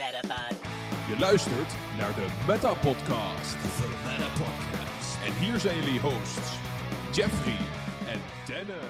Metapod. Je luistert naar de Meta Podcast. De Meta Podcast. En hier zijn jullie hosts, Jeffrey en Dennis.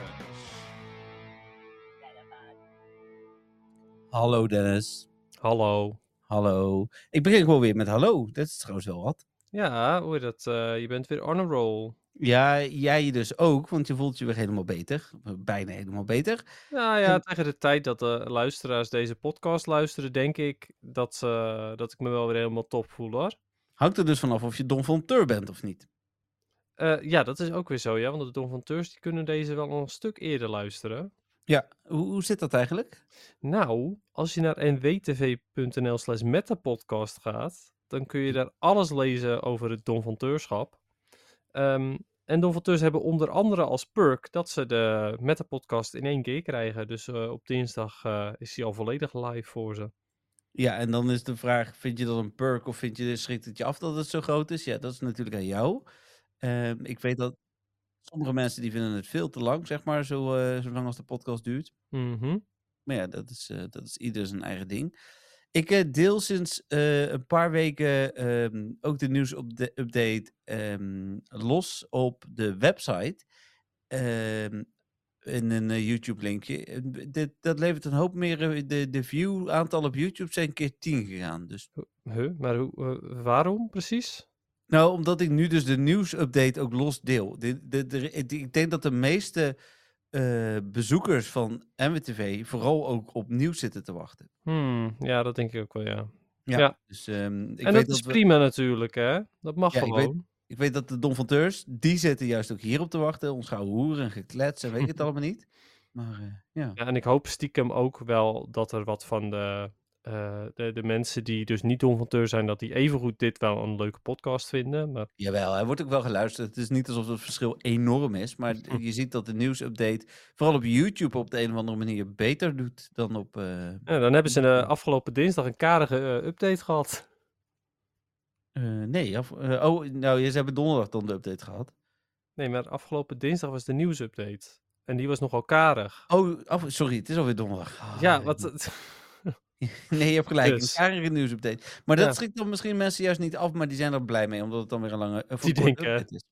Hallo Dennis. Hallo. Hallo. Ik begin gewoon weer met hallo. Dat is trouwens wel wat. Ja, hoe je dat? eh, je bent weer on a roll. Ja, jij dus ook, want je voelt je weer helemaal beter. Bijna helemaal beter. Nou ja, En- tegen de tijd dat de luisteraars deze podcast luisteren, denk ik dat, ze- dat ik me wel weer helemaal top voel hoor. Hangt er dus vanaf of je Don van Teur bent of niet. Eh, ja, dat is ook weer zo, ja. Want de donfanteurs die kunnen deze wel een stuk eerder luisteren. Ja, hoe, hoe zit dat eigenlijk? Nou, als je naar nwtv.nl slash metapodcast gaat, dan kun je daar alles lezen over het donfanteurschap. Ehm en donfanteurs hebben onder andere als perk dat ze de metapodcast in één keer krijgen. Dus eh, op dinsdag eh, is die al volledig live voor ze. Ja, en dan is de vraag, vind je dat een perk of vind je, schrikt het je af dat het zo groot is? Ja, dat is natuurlijk aan jou. Ehm, ik weet dat sommige mensen die vinden het veel te lang, zeg maar, zo, eh, zo lang als de podcast duurt. Mhm. Maar ja, dat is, dat is ieder zijn eigen ding. Ik eh, deel sinds eh, een paar weken ehm, ook de nieuwsupdate ehm, los op de website. ehm, in een eh, YouTube-linkje. Dit- Dat levert een hoop meer. De, de view-aantal op YouTube zijn keer 10 gegaan. Dus, Huh, maar hoe, waarom precies? nou, omdat ik nu dus de nieuwsupdate ook los deel. De, de, de, ik ik denk dat de meeste eh, bezoekers van MWTV vooral ook op nieuws zitten te wachten. Hmm, ja, dat denk ik ook wel, ja. Ja, Ja. dus ehm, ik en weet dat is we- prima natuurlijk, hè. Dat mag Ja, ik weet- gewoon. Ik weet dat de donfanteurs, die zitten juist ook hierop te wachten. Ons gouden hoeren en geklets en weet ik het allemaal niet. Maar eh, ja. Ja, en ik hoop stiekem ook wel dat er wat van de, eh, de, de mensen die dus niet donfanteur zijn, dat die evengoed dit wel een leuke podcast vinden. Maar Jawel, hij wordt ook wel geluisterd. Het is niet alsof het verschil enorm is. Maar je ziet dat de nieuwsupdate vooral op YouTube op de een of andere manier beter doet dan op... eh, ja, dan hebben ze de afgelopen dinsdag een karige eh, update gehad. eh, nee, af, oh, nou, ze hebben donderdag dan de update gehad. Nee, maar afgelopen dinsdag was de nieuwsupdate. En die was nogal karig. Oh, af, sorry, het is alweer donderdag. Ah, ja, ik wat... Nee, je hebt gelijk. Dus. Een karige nieuwsupdate. Maar dat Ja. schrikt dan misschien mensen juist niet af, maar die zijn er blij mee, omdat het dan weer een lange Die een korte denken, update is.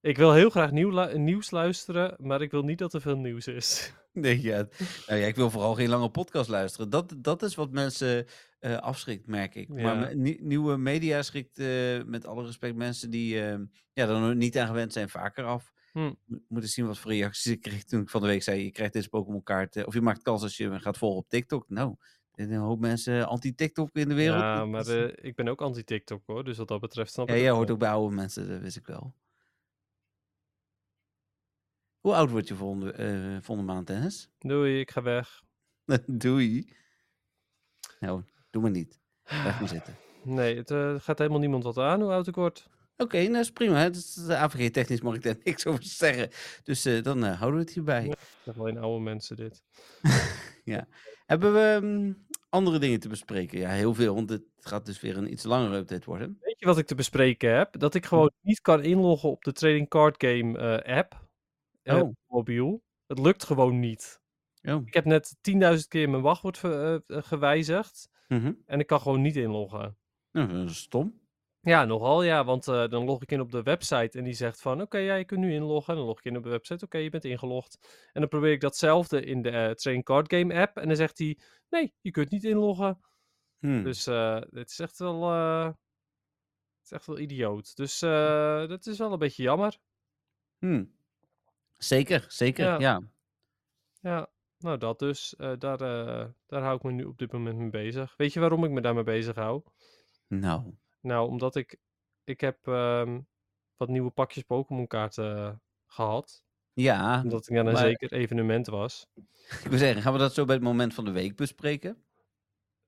Ik wil heel graag nieuw nieuws luisteren, maar ik wil niet dat er veel nieuws is. Nee, ja. Nou ja, ik wil vooral geen lange podcast luisteren. Dat, dat is wat mensen eh, afschrikt, merk ik. Maar Ja. nieuwe media schrikt eh, met alle respect mensen die eh, ja, er nog niet aan gewend zijn vaker af. Hm. Moeten zien wat voor reacties ik kreeg toen ik van de week zei, je krijgt deze Pokémon kaart, eh, of je maakt kans als je gaat volgen op TikTok. Nou, er zijn een hoop mensen anti-TikTok in de wereld. Ja, Dat maar eh, ik ben ook anti-TikTok hoor, dus wat dat betreft snap ja, ik jij het hoort ook bij oude mensen, dat wist ik wel. Hoe oud word je volgende, eh, volgende maand, Dennis? Doei, ik ga weg. Doei. Nou, doe maar niet. Blijf maar zitten. Nee, het eh, gaat helemaal niemand wat aan hoe oud ik word. Oké, nou is prima. hè. Het is de AVG-technisch mag ik daar niks over zeggen. Dus dan houden we het hierbij. Ja. Zeg alleen oude mensen dit. Hebben we mm, andere dingen te bespreken? Ja, heel veel, want het gaat dus weer een iets langere update worden. Weet je wat ik te bespreken heb? Dat ik gewoon niet kan inloggen op de Trading Card Game eh, app. eh, Oh. op mobiel. Het lukt gewoon niet. Oh. Ik heb net 10.000 keer mijn wachtwoord ver- eh, gewijzigd. Mhm. En ik kan gewoon niet inloggen. Nou, dat is stom. Ja, nogal ja, want eh, dan log ik in op de website en die zegt van oké, ja, je kunt nu inloggen. En dan log ik in op de website, oké, je bent ingelogd. En dan probeer ik datzelfde in de eh, Trading Card Game app en dan zegt hij nee, je kunt niet inloggen. Hmm. Dus eh het is echt wel, eh, het is echt wel idioot. Dus eh, dat is wel een beetje jammer. Hmm. Zeker, zeker, ja. Ja. Ja, nou dat dus. Eh, daar, eh, daar hou ik me nu op dit moment mee bezig. Weet je waarom ik me daarmee bezig hou? Nou, Nou, omdat ik, ik heb ehm, wat nieuwe pakjes Pokémon kaarten eh, gehad. ja. Omdat ik aan een maar- zeker evenement was. Ik wil zeggen, gaan we dat zo bij het moment van de week bespreken?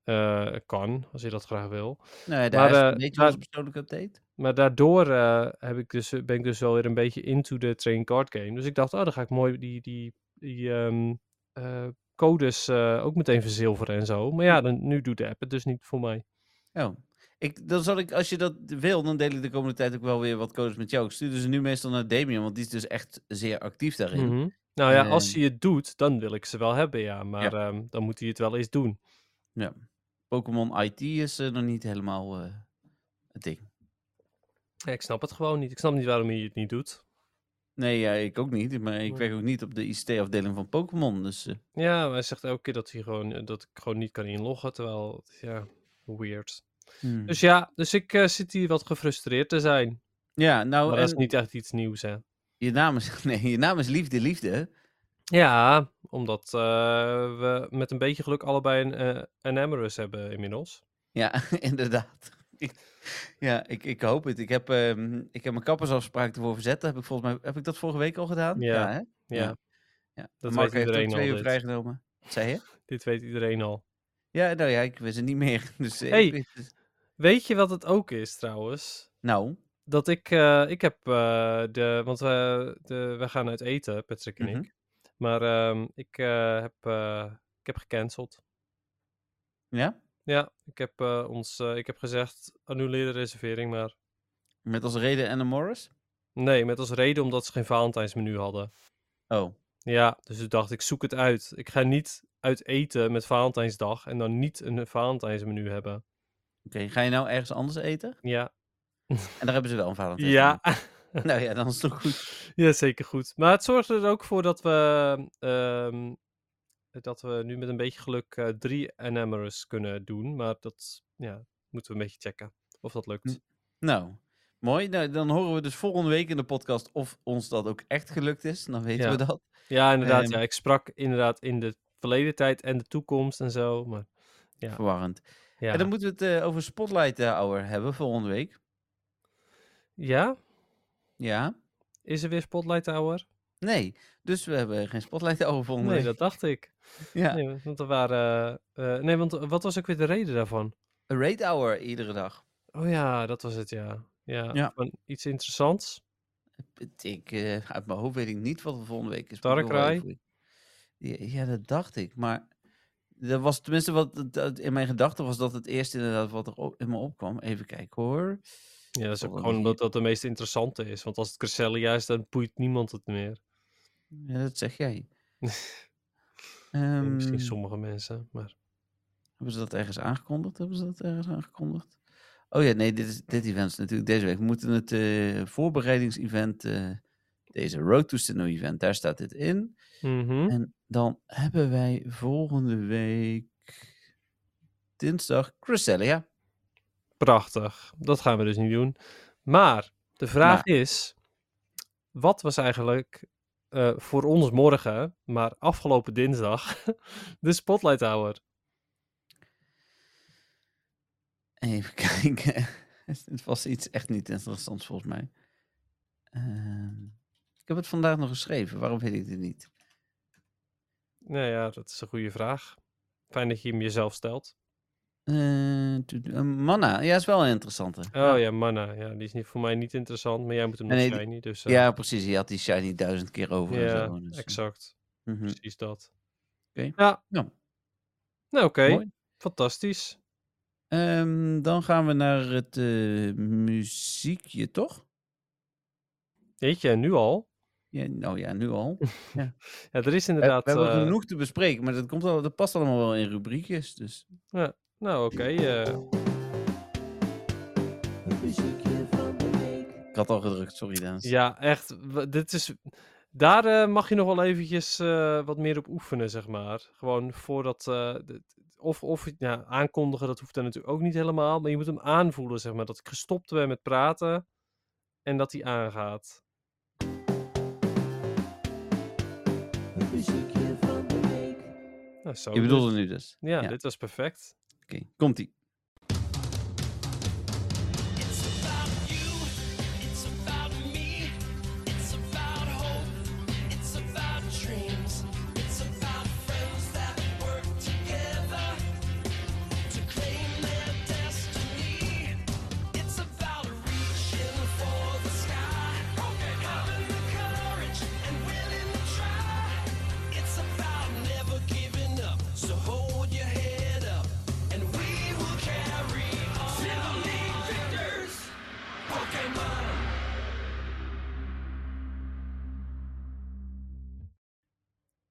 Eh, kan, als je dat graag wil. Nou ja, daar Maar, is eh, een beetje onze persoonlijke update. Maar daardoor eh, heb ik dus, ben ik dus wel weer een beetje into de trading card game. Dus ik dacht, oh, dan ga ik mooi die, die, die ehm, eh, codes ook meteen verzilveren en zo. Maar ja, dan, nu doet de app het dus niet voor mij. Oh. Ik, dan zal ik, als je dat wil, dan deel ik de komende tijd ook wel weer wat codes met jou. Ik stuur ze nu meestal naar Damien, want die is dus echt zeer actief daarin. Mhm. Nou ja, als hij het doet, dan wil ik ze wel hebben, ja. Maar ehm, dan moet hij het wel eens doen. Ja. Pokémon IT is eh, nog niet helemaal het ding. Ja, ik snap het gewoon niet. Ik snap niet waarom je het niet doet. Nee, ja, ik ook niet. Maar ik werk ook niet op de ICT-afdeling van Pokémon. Dus eh, Ja, maar hij zegt elke keer dat, hij gewoon, dat ik gewoon niet kan inloggen. Terwijl, ja, weird. Hmm. Dus ja, dus ik eh, zit hier wat gefrustreerd te zijn. ja, nou, Maar dat is niet echt iets nieuws, hè. je, naam is, nee, je naam is Liefde Liefde. Ja, omdat eh, we met een beetje geluk allebei een, een Amorous hebben inmiddels. Ja, inderdaad. ja, ik, ik hoop het. Ik heb, ehm, ik heb mijn kappersafspraak ervoor verzet. Heb ik volgens mij heb ik dat vorige week al gedaan? Ja, hè? Ja, Ja. ja. Dat Mark weet heeft iedereen al, twee uur dit. vrijgenomen. Wat zei je? dit weet iedereen al. Ja, nou ja, ik wist het niet meer. Dus, Hey. ik weet het. Weet je wat het ook is trouwens? Nou, Dat ik, eh, ik heb eh, de, want we, de, we gaan uit eten, Patrick en Mhm. ik. Maar ehm, ik, eh, heb, ik heb gecanceld. ja? Ja, ik heb, ons, ik heb gezegd, annuleer de reservering maar. Met als reden Anna Morris? Nee, met als reden omdat ze geen Valentijnsmenu hadden. Oh, Ja, dus ik dacht, ik zoek het uit. Ik ga niet uit eten met Valentijnsdag en dan niet een Valentijnsmenu hebben. Oké. Ga je nou ergens anders eten? Ja. En daar hebben ze wel een Valentijn. Ja. Nou ja, dan is het toch goed. ja, zeker goed. Maar het zorgt er ook voor dat we, ehm, dat we nu met een beetje geluk eh, drie Enamorous kunnen doen. Maar dat ja, moeten we een beetje checken of dat lukt. Nou, mooi. Nou, dan horen we dus volgende week in de podcast of ons dat ook echt gelukt is. Dan weten Ja. we dat. Ja, inderdaad. Ehm. ja, ik sprak inderdaad in de verleden tijd en de toekomst en zo. Maar Ja. Verwarrend. Ja. En dan moeten we het eh, over Spotlight eh, Hour hebben volgende week. ja? Ja? Is er weer Spotlight Hour? Nee. Dus we hebben geen Spotlight Hour volgende Nee, week. dat dacht ik. Ja. Nee, want er waren. eh, nee, want wat was ook weer de reden daarvan? Een raid hour iedere dag. Oh ja, dat was het, ja. Ja, Ja. van iets interessants. Ik, eh, uit mijn hoofd weet ik niet wat er volgende week is. Ja, dat dacht ik. Maar dat was tenminste wat in mijn gedachten was dat het eerst inderdaad wat er op, in me opkwam. Even kijken hoor. Ja, dat is ook gewoon omdat dat de meest interessante is. Want als het Cresselia is, dan boeit niemand het meer. Ja, dat zeg jij. Ja, misschien Ehm, sommige mensen, maar... Hebben ze dat ergens aangekondigd? Hebben ze dat ergens aangekondigd? Oh ja, nee, dit, is, dit event is natuurlijk deze week. We moeten het eh, voorbereidingsevent, eh, deze Road to Sinnoh event, daar staat dit in. Mhm. En dan hebben wij volgende week dinsdag Cresselia. Prachtig. Dat gaan we dus niet doen. Maar de vraag is: wat was eigenlijk eh, voor ons morgen, maar afgelopen dinsdag, de Spotlight Hour? Even kijken. het was iets echt niet interessants volgens mij. Ehm, ik heb het vandaag nog geschreven. Waarom weet ik dit niet? Nou ja, dat is een goede vraag. Fijn dat je hem jezelf stelt. Eh, Manna, ja, is wel een interessante. Oh ja, Mana. Ja, die is niet, voor mij niet interessant, maar jij moet hem nog Nee, die- shiny. Dus, eh, Ja, precies. Je had die shiny duizend keer over ja, zo. dus, eh, exact. mhm. Precies dat. Oké. Ja. Nou. Nou, oké. Fantastisch. Ehm, dan gaan we naar het muziekje, toch? Weet je, nu al? Ja, nou ja, nu al. Ja, er is We, inderdaad... we hebben eh, genoeg te bespreken, maar dat, komt al, dat past allemaal wel in rubriekjes. Dus. Nou, oké. eh, Ik had al gedrukt, sorry Daan. Ja, echt. Dit is, daar eh, mag je nog wel eventjes eh, wat meer op oefenen, zeg maar. Gewoon voordat... eh, of of ja, aankondigen, dat hoeft dan natuurlijk ook niet helemaal. Maar je moet hem aanvoelen, zeg maar. Dat ik gestopt ben met praten en dat hij aangaat. Zo Je dus. bedoelde nu dus. Ja, ja. dit was perfect. Oké, komt-ie.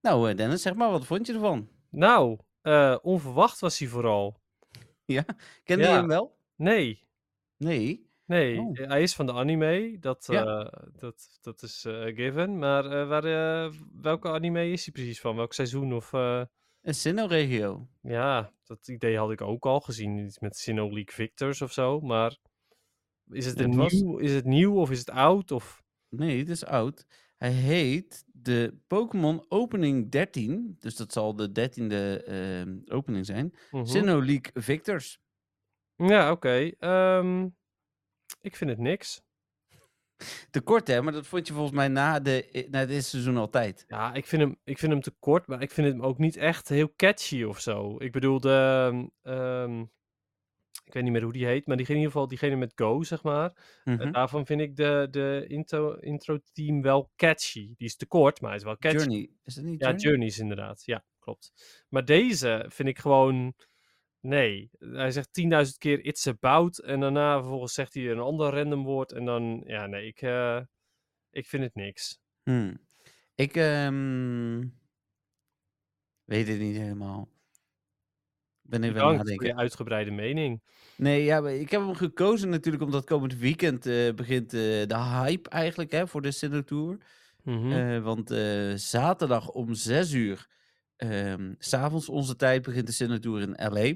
Nou, eh, Dennis, zeg maar, wat vond je ervan? Nou, eh, onverwacht was hij vooral. Ja? Kende je Ja. hem wel? Nee, Nee. nee. Oh. Hij is van de anime, dat, Ja. eh, dat, dat is eh, given. Maar eh, waar, eh, welke anime is hij precies van? Welk seizoen? Of, eh, Een Sinnoh-regio. ja, dat idee had ik ook al gezien. Iets met Sinnoh League Victors of zo. Maar is het, Het een was- nieuw, is het nieuw of is het oud? Of... Nee, het is oud. Hij heet de Pokémon Opening 13. Dus dat zal de dertiende ehm opening zijn. Sinnoh League Victors. Ja, oké. ehm, ik vind het niks. Te kort, hè? Maar dat vond je volgens mij na, de, na dit seizoen altijd. Ja, ik vind, hem, ik vind hem te kort, maar ik vind hem ook niet echt heel catchy of zo. Ik bedoel, de. ehm, ik weet niet meer hoe die heet, maar die, in ieder geval diegene met Go, zeg maar. Mhm. En daarvan vind ik de, de intro, intro team wel catchy. Die is te kort, maar hij is wel catchy. Journey. Is dat niet Ja, Journey? Journeys inderdaad. Ja, klopt. Maar deze vind ik gewoon. Nee. Hij zegt 10.000 keer it's about. En daarna vervolgens zegt hij een ander random woord. En dan. Ja, nee, ik, eh, ik vind het niks. Hmm. Ik ehm, weet het niet helemaal. Ben even het Bedankt voor nadenken. je uitgebreide mening. Nee, ja, ik heb hem gekozen natuurlijk omdat komend weekend eh, begint eh, de hype eigenlijk hè, voor de Sinnoh Tour. Mhm. Eh, want zaterdag om 6 uur, ehm, s s'avonds onze tijd, begint de Sinnoh Tour in LA.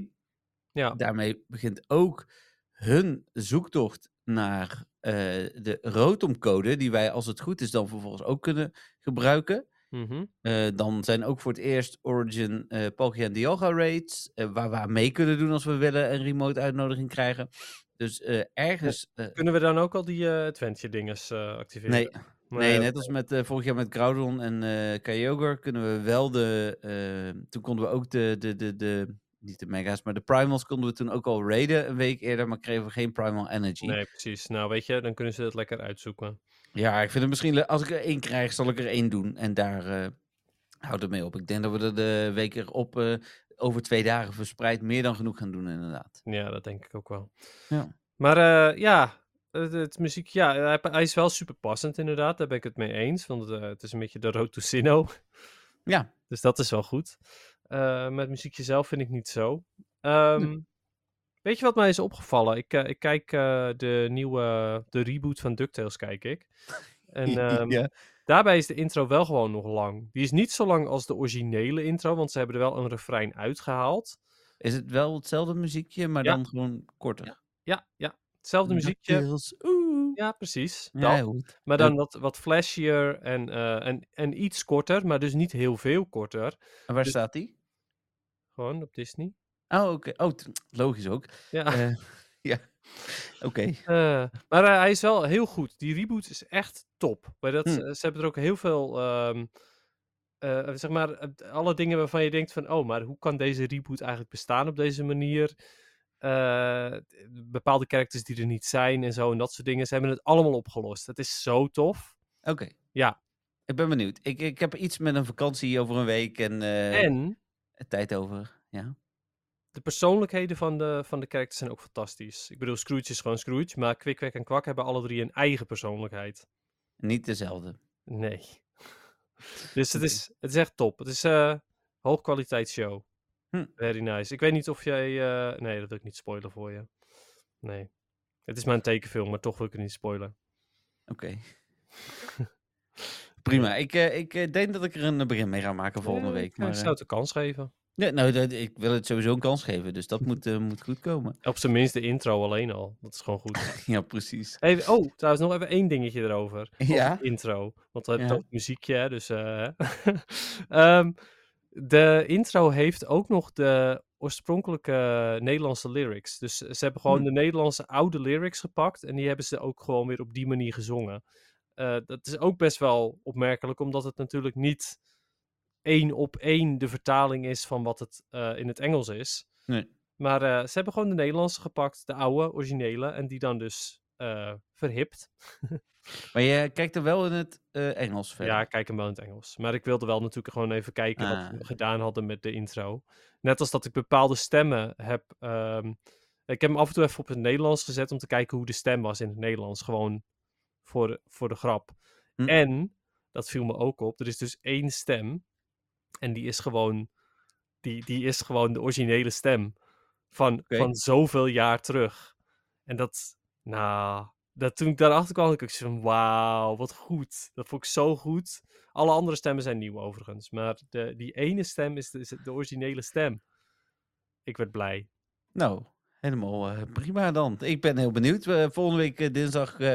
ja. Daarmee begint ook hun zoektocht naar de Rotom-code, die wij als het goed is dan vervolgens ook kunnen gebruiken. Mhm. Eh, dan zijn ook voor het eerst Origin, eh Palkia en Dialga raids, eh, waar we aan mee kunnen doen als we willen een remote uitnodiging krijgen. Dus eh, ergens... eh, Kunnen we dan ook al die eh adventure dinges eh, activeren? nee, Nee, net als met eh, vorig jaar met Groudon en eh Kyogre kunnen we wel de. eh, toen konden we ook de, de, de, de. Niet de mega's, maar de primals konden we toen ook al raiden een week eerder, maar kregen we geen primal energy. Nee, precies. Nou, weet je, dan kunnen ze het lekker uitzoeken. Ja, ik vind het misschien. Als ik er één krijg, zal ik er één doen. En daar eh houdt het mee op. Ik denk dat we er de week erop eh, over twee dagen verspreid meer dan genoeg gaan doen, inderdaad. Ja, dat denk ik ook wel. Ja. Maar eh, ja, het, het muziek, ja, hij, is wel super passend inderdaad. Daar ben ik het mee eens. Want het is een beetje de road to. Ja, Dus dat is wel goed. Eh met muziekje zelf vind ik niet zo. Ehm, Weet je wat mij is opgevallen? Ik, eh, ik kijk eh, de nieuwe, de reboot van DuckTales kijk ik. En ehm, ja. daarbij is de intro wel gewoon nog lang. Die is niet zo lang als de originele intro, want ze hebben er wel een refrein uitgehaald. Is het wel hetzelfde muziekje, maar Ja. dan gewoon korter? Ja, ja. Hetzelfde muziekje. DuckTales, Oeh. Ja, precies. Dat. Maar dan wat, wat flashier en, eh, en, en iets korter, maar dus niet heel veel korter. En waar Dus- staat die? Gewoon op Disney. Oh, oké. Oh, logisch ook. Ja. Eh, ja, oké. Eh, maar eh, hij is wel heel goed. Die reboot is echt top. Maar dat, Hm. ze hebben er ook heel veel, ehm, eh, zeg maar, alle dingen waarvan je denkt van, oh, maar hoe kan deze reboot eigenlijk bestaan op deze manier? Bepaalde characters die er niet zijn en zo en dat soort dingen. Ze hebben het allemaal opgelost. Het is zo tof. Oké. Ja. Ik ben benieuwd. Ik, ik heb iets met een vakantie over een week en, En tijd over. Ja. De persoonlijkheden van de, van de characters zijn ook fantastisch. Ik bedoel, Scrooge is gewoon Scrooge, maar Kwik, Kwek en Kwak hebben alle drie een eigen persoonlijkheid. Niet dezelfde. Nee. Dus het is, het is echt top. Het is eh hoogkwaliteitsshow. Hm. Very nice. Ik weet niet of jij... eh, nee, dat wil ik niet spoilen voor je. Nee. Het is maar een tekenfilm, maar toch wil ik het niet spoilen. Oké. Prima. Ik, eh, ik denk dat ik er een begin mee ga maken volgende Ja, week. Maar, ik zou het een kans geven. Ja, nou, dat, ik wil het sowieso een kans geven, dus dat moet, eh, moet goed komen. Op zijn minst de intro alleen al. Dat is gewoon goed. Ja, precies. Oh, trouwens nog even één dingetje erover. Over Ja? intro. Want we hebben Ja. over muziekje, hè, dus... eh, ehm, de intro heeft ook nog de oorspronkelijke Nederlandse lyrics. Dus ze hebben gewoon Hm. de Nederlandse oude lyrics gepakt en die hebben ze ook gewoon weer op die manier gezongen. Eh, dat is ook best wel opmerkelijk, omdat het natuurlijk niet één op één de vertaling is van wat het eh, in het Engels is. Nee. Maar eh, ze hebben gewoon de Nederlandse gepakt, de oude, originele, en die dan dus eh, verhipt. Maar je kijkt er wel in het Engels verder. Ja, ik kijk hem wel in het Engels. Maar ik wilde wel natuurlijk gewoon even kijken wat Ah, we oké. gedaan hadden met de intro. Net als dat ik bepaalde stemmen heb. ehm, ik heb hem af en toe even op het Nederlands gezet om te kijken hoe de stem was in het Nederlands. Gewoon voor de, voor de grap. Hm. En, dat viel me ook op, er is dus één stem. En die is gewoon, die, die is gewoon de originele stem. Van, van zoveel jaar terug. En dat, nou, dat toen ik daarachter kwam, had ik zo van, wauw, wat goed. Dat vond ik zo goed. Alle andere stemmen zijn nieuw overigens. Maar de, die ene stem is de, is de originele stem. Ik werd blij. Nou, helemaal eh, prima dan. Ik ben heel benieuwd. Volgende week eh, dinsdag eh,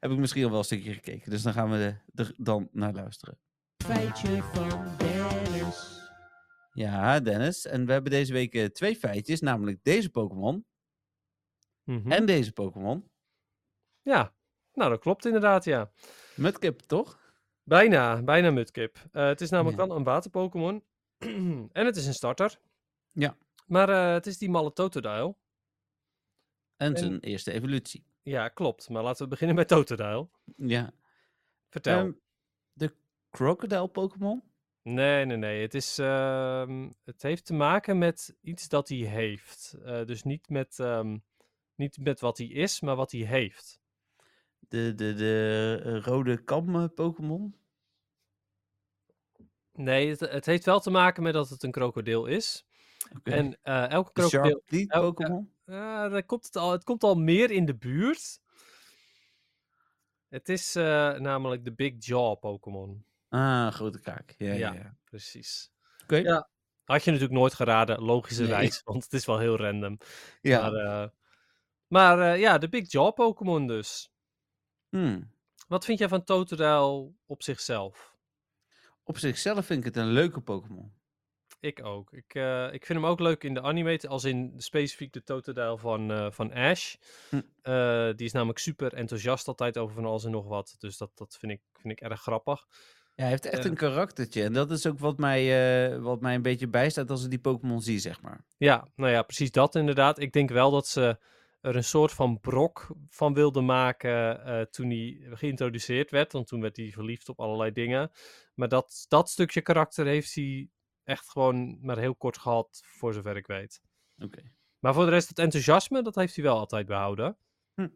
heb ik misschien al wel een stukje gekeken. Dus dan gaan we er dan naar luisteren. Feitje van. Ja, Dennis. En we hebben deze week eh, twee feitjes. Namelijk deze Pokémon Mhm. en deze Pokémon. Ja, nou dat klopt inderdaad, ja. Mudkip, toch? Bijna, bijna Mudkip. Eh, het is namelijk Ja. wel een water-Pokémon. en het is een starter. Ja. Maar eh, het is die malle Totodile. En En- zijn eerste evolutie. Ja, klopt. Maar laten we beginnen bij Totodile. Ja. Vertel. Ehm, de Crocodile Pokémon? Nee, nee, nee. Het, is, ehm, het heeft te maken met iets dat hij heeft. Eh, dus niet met, ehm, niet met wat hij is, maar wat hij heeft. De, de, de eh, rode kam eh, Pokémon? Nee, het, het heeft wel te maken met dat het een krokodil is. Oké. En elke krokodil... Pokémon? Ja, dan komt het, al, het komt al meer in de buurt. Het is namelijk de Big Jaw Pokémon. Ah, grote kaak. Ja, ja. Precies. Oké. Ja. Had je natuurlijk nooit geraden, logischerwijs, want het is wel heel random. Ja. Maar, eh, maar eh, ja, de Big Jaw Pokémon dus. Hmm. Wat vind jij van Totodile op zichzelf? Op zichzelf vind ik het een leuke Pokémon. Ik ook. Ik, eh, ik vind hem ook leuk in de anime, als in specifiek de Totodile van, van Ash. Hm. Die is namelijk super enthousiast altijd over van alles en nog wat. Dus dat, dat vind, ik, vind ik erg grappig. Ja, hij heeft echt Ja. een karaktertje. En dat is ook wat mij, eh, wat mij een beetje bijstaat als ik die Pokémon zie, zeg maar. Ja, nou ja, precies dat inderdaad. Ik denk wel dat ze er een soort van brok van wilden maken eh, toen hij geïntroduceerd werd. Want toen werd hij verliefd op allerlei dingen. Maar dat, dat stukje karakter heeft hij echt gewoon maar heel kort gehad, voor zover ik weet. Oké. Maar voor de rest, het enthousiasme, dat heeft hij wel altijd behouden. Hm.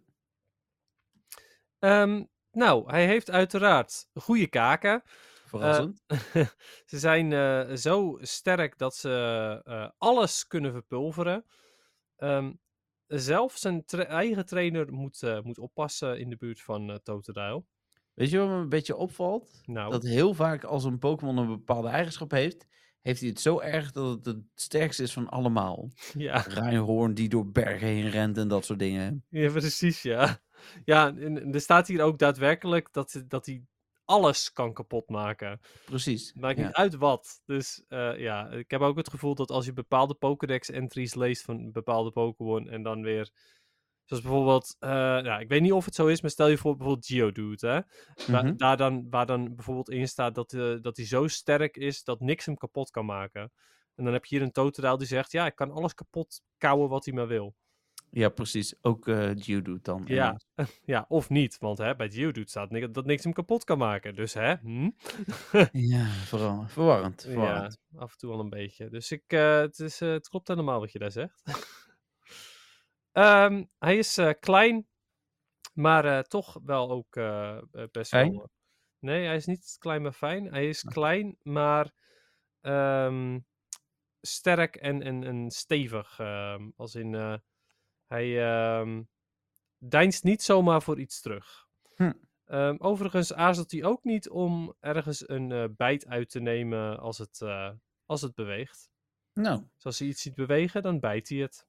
Ehm, nou, hij heeft uiteraard goede kaken. Verrassend. ze zijn eh, zo sterk dat ze eh, alles kunnen verpulveren. Ehm, zelfs zijn tra- eigen trainer moet, eh, moet oppassen in de buurt van eh Totodile. Weet je wat me een beetje opvalt? Nou, Dat heel vaak als een Pokémon een bepaalde eigenschap heeft, heeft hij het zo erg dat het het sterkste is van allemaal. ja, Rijnhoorn die door bergen heen rent en dat soort dingen. ja, precies, ja. Ja, en, er staat hier ook daadwerkelijk dat, dat hij alles kan kapotmaken. Precies. Maakt ja. niet uit wat. Dus eh, ja, ik heb ook het gevoel dat als je bepaalde Pokédex-entries leest van bepaalde Pokémon en dan weer... Zoals bijvoorbeeld, nou, ik weet niet of het zo is, maar stel je voor bijvoorbeeld Geodude, hè? Waar, Mhm. daar dan, waar dan bijvoorbeeld in staat dat, eh, dat hij zo sterk is dat niks hem kapot kan maken. En dan heb je hier een Totodile die zegt, ja, ik kan alles kapot kouwen wat hij maar wil. Ja, precies. Ook eh Geodude dan. Ja, ja of niet, want hè, bij Geodude staat ni- dat niks hem kapot kan maken. Dus hè, hm? Ja, vooral. Verwarrend. Ja, af en toe al een beetje. Dus ik, eh, het, is, eh, het klopt helemaal wat je daar zegt. Ehm, hij is klein, maar toch wel ook best Fijn? wel... Nee, hij is niet klein maar fijn. Hij is Ah. klein, maar ehm, sterk en, en, en stevig. ehm, als in, hij ehm deinst niet zomaar voor iets terug. Hm. Ehm, overigens aarzelt hij ook niet om ergens een eh, bijt uit te nemen als het, eh, als het beweegt. Nou, Dus als hij iets ziet bewegen, dan bijt hij het.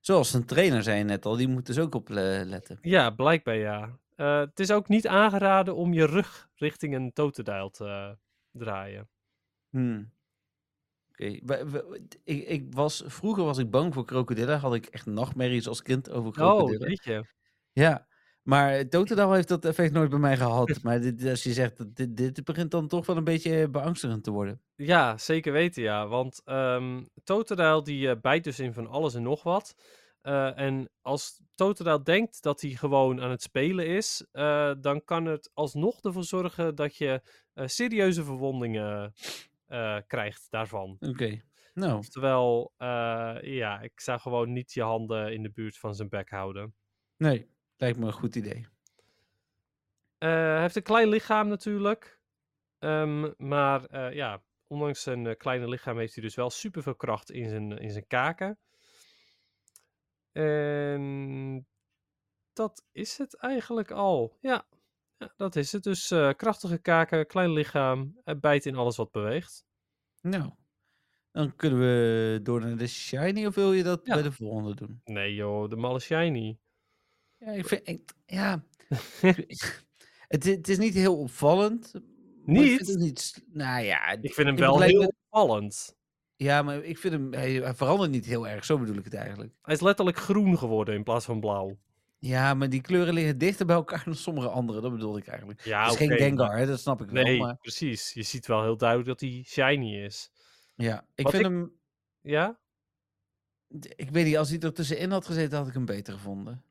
zoals een trainer zei net al, die moet dus ook op eh, letten. Ja, blijkbaar ja. Het is ook niet aangeraden om je rug richting een totodile te draaien. Hmm. Oké, ik, ik was, vroeger was ik bang voor krokodillen. Had ik echt nachtmerries als kind over Oh, krokodillen. weet je. Ja, maar Totodile heeft dat effect nooit bij mij gehad. maar dit, als je zegt, dit, dit begint dan toch wel een beetje beangstigend te worden. Ja, zeker weten ja. Want Totodile die eh, bijt dus in van alles en nog wat. Eh, en als Totodile denkt dat hij gewoon aan het spelen is, eh, dan kan het alsnog ervoor zorgen dat je serieuze verwondingen eh, krijgt daarvan. Oké, nou, Oftewel, eh, ja, ik zou gewoon niet je handen in de buurt van zijn bek houden. nee, lijkt me een goed idee. Eh, hij heeft een klein lichaam natuurlijk. Ehm, maar ja, ondanks zijn kleine lichaam heeft hij dus wel superveel kracht in zijn, in zijn kaken. En dat is het eigenlijk al. Ja, ja dat is het. Dus eh, krachtige kaken, klein lichaam, uh, bijt in alles wat beweegt. Nou, dan kunnen we door naar de shiny of wil je dat Ja. bij de volgende doen? Nee joh, de malle shiny. Ja, ik vind, ik- ja, het, het is niet heel opvallend. maar Ik Niet? niet, nou ja, Ik vind hem wel heel opvallend. ja, maar ik vind hem, hij, hij verandert niet heel erg, zo bedoel ik het eigenlijk. Hij is letterlijk groen geworden in plaats van blauw. Ja, maar die kleuren liggen dichter bij elkaar dan sommige andere, dat bedoelde ik eigenlijk. Ja, het is geen Gengar, hè, dat snap ik wel, Nee, maar precies. Je ziet wel heel duidelijk dat hij shiny is. ja, ik Wat vind ik- hem, Ja? ik weet niet, als hij er tussenin had gezeten, had ik hem beter gevonden.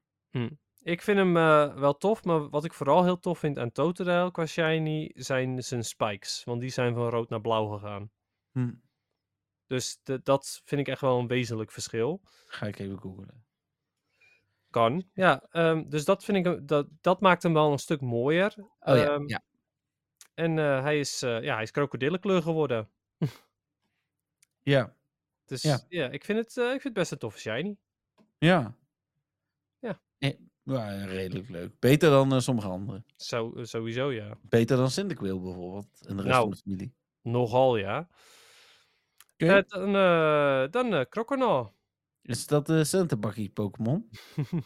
Ik vind hem eh, wel tof, maar wat ik vooral heel tof vind aan Totodile qua shiny zijn zijn spikes. Want die zijn van rood naar blauw gegaan. Hm, Dus de- dat vind ik echt wel een wezenlijk verschil. ga ik even googlen. Kan. Ja, ehm, dus dat vind ik, dat, dat maakt hem wel een stuk mooier. Oh ja, Ehm, ja. En eh, hij is, eh ja, hij is krokodillenkleur geworden. Ja, Dus Ja. ik, vind het, eh, ik vind het best een toffe shiny. ja. Ja. Ja, redelijk leuk. Beter dan sommige andere. Zo, eh, sowieso ja. Beter dan Cyndaquil bijvoorbeeld. En de rest Nou. van de familie. Nogal ja. Dan dan Croconaw. Is dat de centerbakkie Pokémon?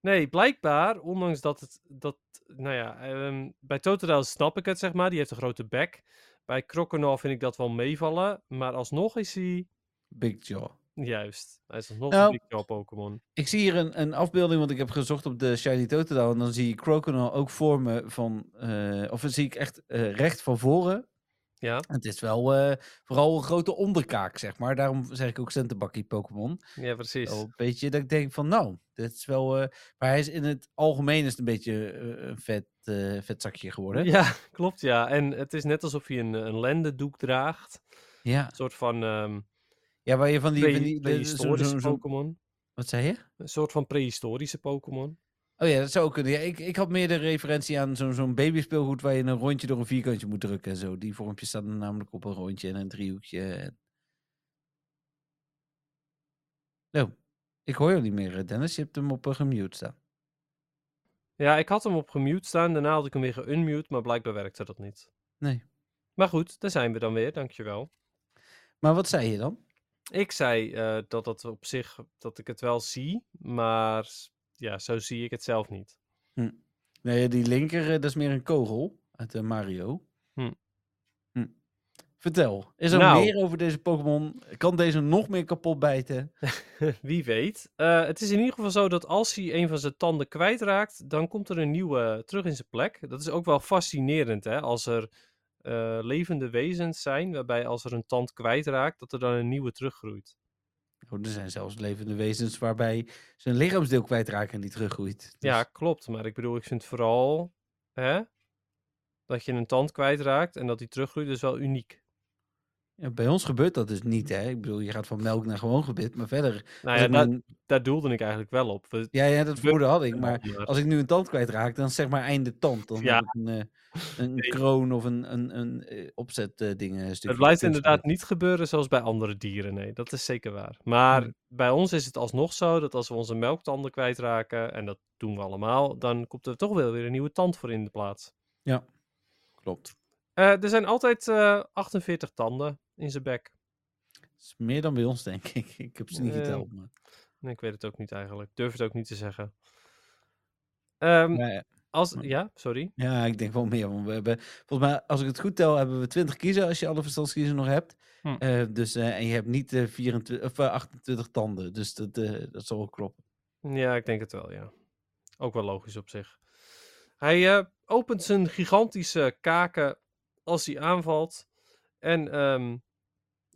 Nee, blijkbaar, ondanks dat het, dat, nou ja, ehm, bij Totodile snap ik het, zeg maar, die heeft een grote bek. Bij Croconaw vind ik dat wel meevallen, maar alsnog is hij, Big Jaw. juist, hij is alsnog Nou, een Big Jaw Pokémon. Ik zie hier een, een afbeelding, want ik heb gezocht op de Shiny Totodile. En dan zie ik Croconaw ook voor me van... eh, of dan zie ik echt eh, recht van voren. Ja, Het is wel eh, vooral een grote onderkaak, zeg maar. Daarom zeg ik ook centerbakkie Pokémon. ja, precies. Wel een beetje dat ik denk van, nou, dit is wel... eh, maar hij is in het algemeen is het een beetje eh, een vet, vet zakje geworden. Ja, klopt, ja. En het is net alsof hij een, een lendendoek draagt. Ja, Een soort van ehm ja waar je van die... pre- van die zo- prehistorische Pokémon. wat zei je? Een soort van prehistorische Pokémon. Oh ja, dat zou ook kunnen. Ja, ik, ik had meer de referentie aan zo'n zo'n babyspeelgoed waar je een rondje door een vierkantje moet drukken en zo. Die vormpjes staan namelijk op een rondje en een driehoekje. En... Oh, ik hoor jou niet meer, eh, Dennis. Je hebt hem op uh, gemute staan. Ja, ik had hem op gemute staan, daarna had ik hem weer geunmute, maar blijkbaar werkte dat niet. Nee. Maar goed, daar zijn we dan weer, dankjewel. Maar wat zei je dan? Ik zei eh, dat dat op zich, dat ik het wel zie, maar ja, zo zie ik het zelf niet. Nee, die linker, eh, dat is meer een kogel uit eh, Mario. Hm. Hm. Vertel, is er Nou. meer over deze Pokémon? Kan deze nog meer kapot bijten? Wie weet. Eh, het is in ieder geval zo dat als hij een van zijn tanden kwijtraakt, dan komt er een nieuwe terug in zijn plek. Dat is ook wel fascinerend, hè? Als er levende wezens zijn, waarbij als er een tand kwijtraakt, dat er dan een nieuwe teruggroeit. Er zijn zelfs levende wezens waarbij ze een lichaamsdeel kwijtraken en die teruggroeit. Dus- Ja, klopt. Maar ik bedoel, ik vind vooral hè, dat je een tand kwijtraakt en dat die teruggroeit, is wel uniek. Ja, bij ons gebeurt dat dus niet, hè? Ik bedoel, je gaat van melk naar gewoon gebit, maar verder... Nou ja, daar, doelde ik eigenlijk wel op. We- ja, ja, dat vermoeden had ik, maar als ik nu een tand kwijtraak, dan zeg maar einde tand. Dan Ja. heb ik een, eh, een Nee. kroon of een, een, een eh, opzet eh, ding. een stukje Het blijft inderdaad niet gebeuren zoals bij andere dieren, nee, dat is zeker waar. Maar Hmm. bij ons is het alsnog zo dat als we onze melktanden kwijtraken, en dat doen we allemaal, dan komt er toch wel weer een nieuwe tand voor in de plaats. Ja, klopt. Eh, er zijn altijd eh 48 tanden in zijn bek. Dat is meer dan bij ons, denk ik. Ik heb ze niet geteld. Maar... Nee, ik weet het ook niet eigenlijk. Durf het ook niet te zeggen. Ehm, eh, als, ja, sorry. ja, ik denk wel meer. Want we hebben, volgens mij, als ik het goed tel, hebben we 20 kiezen als je alle verstandskiezen nog hebt. Hm. Eh, dus, eh, en je hebt niet eh 24, of, eh, 28 tanden. Dus dat, dat zal wel kloppen. Ja, ik denk het wel, ja. Ook wel logisch op zich. Hij opent zijn gigantische kaken als hij aanvalt. En ehm,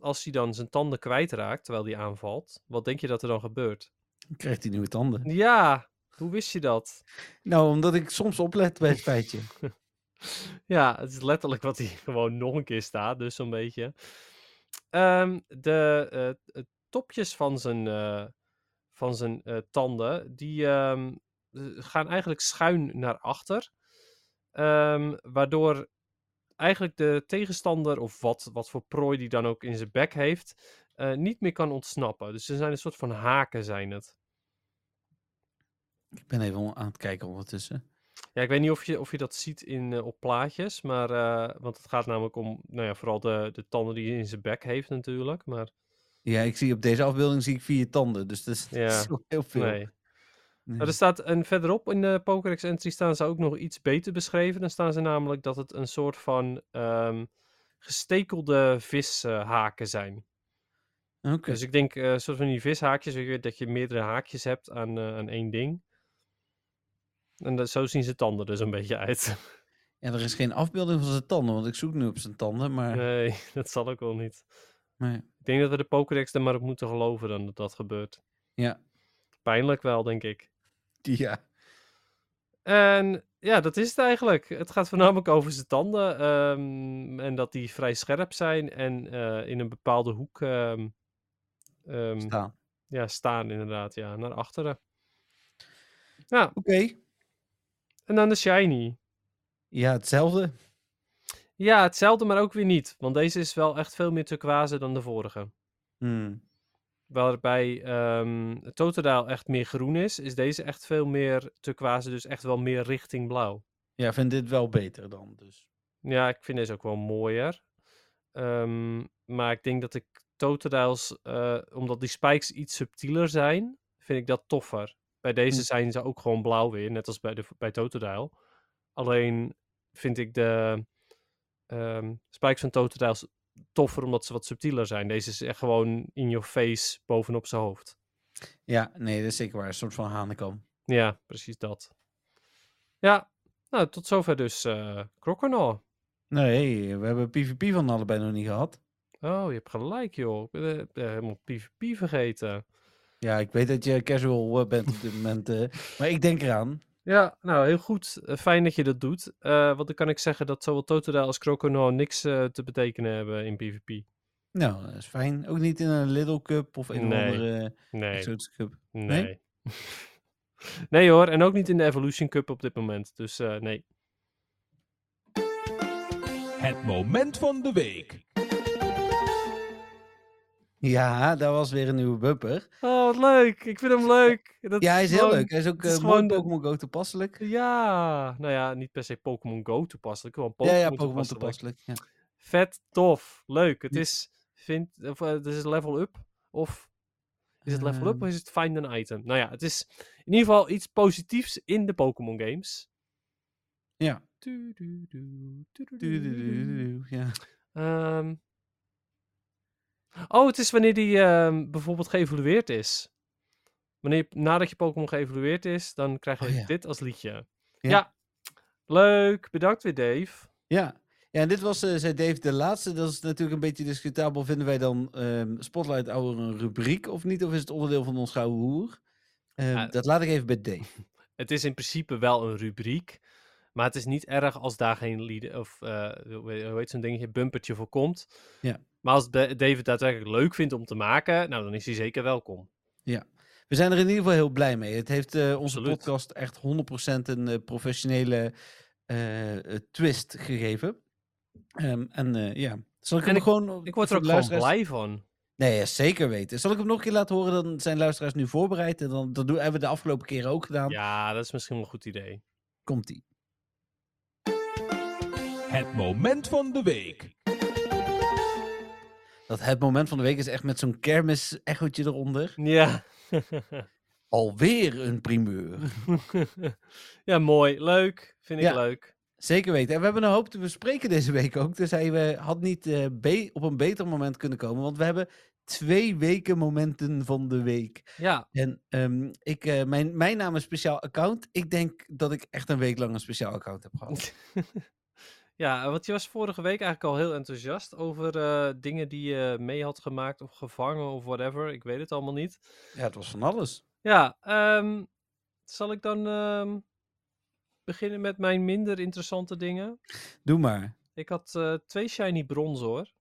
als hij dan zijn tanden kwijtraakt terwijl hij aanvalt, wat denk je dat er dan gebeurt? Dan krijgt hij nieuwe tanden. Ja, hoe wist je dat? Nou, omdat ik soms oplet bij het feitje. Ja, het is letterlijk wat hij gewoon nog een keer staat, dus zo'n beetje. Ehm, de eh, topjes van zijn, eh, van zijn eh, tanden, die ehm, eh, gaan eigenlijk schuin naar achter. Ehm, waardoor eigenlijk de tegenstander, of wat, wat voor prooi die dan ook in zijn bek heeft, eh, niet meer kan ontsnappen. Dus ze zijn een soort van haken, zijn het. Ik ben even aan het kijken ondertussen. Ja, ik weet niet of je, of je dat ziet in, eh, op plaatjes, maar, eh, want het gaat namelijk om, nou ja, vooral de, de tanden die hij in zijn bek heeft natuurlijk, maar Ja, ik zie op deze afbeelding zie ik vier tanden, dus dat is, dat Ja, is heel veel. nee. Nee. Er staat, en verderop in de Pokédex entry staan ze ook nog iets beter beschreven. Dan staan ze namelijk dat het een soort van ehm, gestekelde vishaken zijn. Oké. Dus ik denk, een soort van die vishaakjes, weet dat je meerdere haakjes hebt aan, eh, aan één ding. En dat, zo zien zijn tanden dus een beetje uit. Ja, er is geen afbeelding van zijn tanden, want ik zoek nu op zijn tanden, maar... Nee, dat zal ook wel niet. nee. Ik denk dat we de Pokédex er maar op moeten geloven dan dat dat gebeurt. Ja. Pijnlijk wel, denk ik. Ja. En ja, dat is het eigenlijk. Het gaat voornamelijk over zijn tanden. ehm, en dat die vrij scherp zijn en eh, in een bepaalde hoek ehm, ehm, Staan. ja, staan, inderdaad. Ja, naar achteren. Ja, Oké. en dan de shiny. Ja, hetzelfde. Ja, hetzelfde, maar ook weer niet. Want deze is wel echt veel meer turquoise dan de vorige. Hmm. Waarbij ehm Totodile echt meer groen is, is deze echt veel meer turquoise, dus echt wel meer richting blauw. Ja, vind dit wel beter dan, dus. Ja, ik vind deze ook wel mooier. Ehm, maar ik denk dat ik Totodiles, eh omdat die spikes iets subtieler zijn, vind ik dat toffer. Bij deze Hm. zijn ze ook gewoon blauw weer, net als bij, de, bij Totodile. Alleen vind ik de ehm, spikes van Totodiles toffer omdat ze wat subtieler zijn. Deze is echt gewoon in your face bovenop zijn hoofd. Ja, nee, dat is zeker waar. Een soort van hanekam. Ja, precies dat. Ja, nou, tot zover dus Croconaw. Nee, we hebben PvP van allebei nog niet gehad. Oh, je hebt gelijk, joh. Ik ben, eh, ben helemaal PvP vergeten. Ja, ik weet dat je casual eh, bent op dit moment, maar ik denk eraan. Ja, nou, heel goed. Eh, fijn dat je dat doet. Eh, want dan kan ik zeggen dat zowel Totodile als Croconaw niks eh, te betekenen hebben in PvP. Nou, dat is fijn. Ook niet in een Little Cup of een Nee. of andere Nee, cup. nee. Nee hoor, en ook niet in de Evolution Cup op dit moment. Dus eh, nee. Het moment van de week. Ja, daar was weer een nieuwe bumper. Oh, wat leuk. Ik vind hem leuk. Dat Ja, hij is heel leuk. Hij is ook is mooi de- Pokémon Go toepasselijk. Ja, nou ja, niet per se Pokémon Go toepasselijk. Gewoon Ja, Pokémon ja, Pokémon toepasselijk. toepasselijk. Ja. Vet tof. Leuk. Het Ja. is, vind, of, eh, het is level up. Of is het level up Ehm. of is het find an item? Nou ja, het is in ieder geval iets positiefs in de Pokémon games. Ja. Du- du- Oh, het is wanneer die ehm, bijvoorbeeld geëvolueerd is. Wanneer je- nadat je Pokémon geëvolueerd is, dan krijg je Oh ja. dit als liedje. Ja. Ja. Leuk. Bedankt weer, Dave. Ja. Ja, en dit was, eh, zei Dave, de laatste. Dat is natuurlijk een beetje discutabel. Vinden wij dan ehm, Spotlight Hour een rubriek of niet? Of is het onderdeel van ons gouden hoer? Ehm, Ja. Dat laat ik even bij Dave. Het is in principe wel een rubriek. Maar het is niet erg als daar geen lied of eh, hoe heet- zo'n dingetje, bumpertje voor komt. Ja. Maar als Da- David daadwerkelijk leuk vindt om te maken, nou dan is hij zeker welkom. We zijn er in ieder geval heel blij mee. Het heeft eh, onze Absoluut. podcast echt 100% een eh, professionele twist gegeven. Ehm, en ja, zal ik En hem ik- gewoon... Ik word er ook gewoon blij van. Nee, ja, zeker weten. Zal ik hem nog een keer laten horen? Dan zijn luisteraars nu voorbereid. En dan, dat doen, hebben we de afgelopen keren ook gedaan. Ja, dat is misschien wel een goed idee. Komt-ie. Het moment van de week. Dat het moment van de week is echt met zo'n kermis-echootje eronder. Ja. Alweer een primeur. ja, mooi. Leuk. Vind ik Ja. leuk. Zeker weten. En we hebben een hoop te bespreken deze week ook. Dus hij eh, had niet eh, be- op een beter moment kunnen komen. Want we hebben twee weken momenten van de week. Ja, En ehm, ik, eh, mijn, mijn naam is speciaal account. Ik denk dat ik echt een week lang een speciaal account heb gehad. ja, want je was vorige week eigenlijk al heel enthousiast over eh, dingen die je mee had gemaakt of gevangen of whatever. Ik weet het allemaal niet. Ja, het was van alles. Ja, ehm, zal ik dan ehm, beginnen met mijn minder interessante dingen? Doe maar. Ik had eh, twee shiny brons hoor.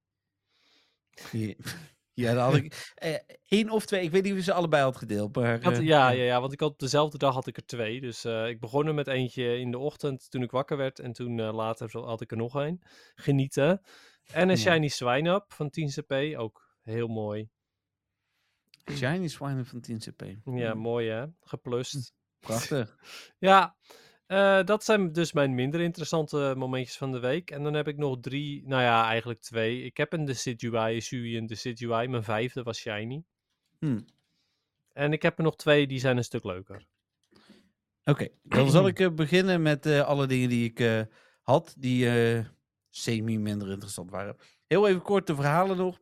Ja dan had ik eh, één of twee. Ik weet niet of je ze allebei had gedeeld. Maar, had- eh, ja, ja, ja, want ik had op dezelfde dag had ik er twee. Dus eh, ik begon er met eentje in de ochtend toen ik wakker werd. En toen later had ik er nog een. Genieten. En een Ja. shiny swine-up van 10 cp. Ook heel mooi. Shiny Swine van 10 CP. Ja, mooi hè. Geplust. Prachtig. Ja, eh, dat zijn dus mijn minder interessante momentjes van de week. En dan heb ik nog drie, nou ja, eigenlijk twee. Ik heb een Decidueye, Suian Decidueye. Mijn vijfde was Shiny. Hm. En ik heb er nog twee, die zijn een stuk leuker. Oké, dan zal ik eh, beginnen met eh, alle dingen die ik had, die eh, semi minder interessant waren. Heel even kort de verhalen nog.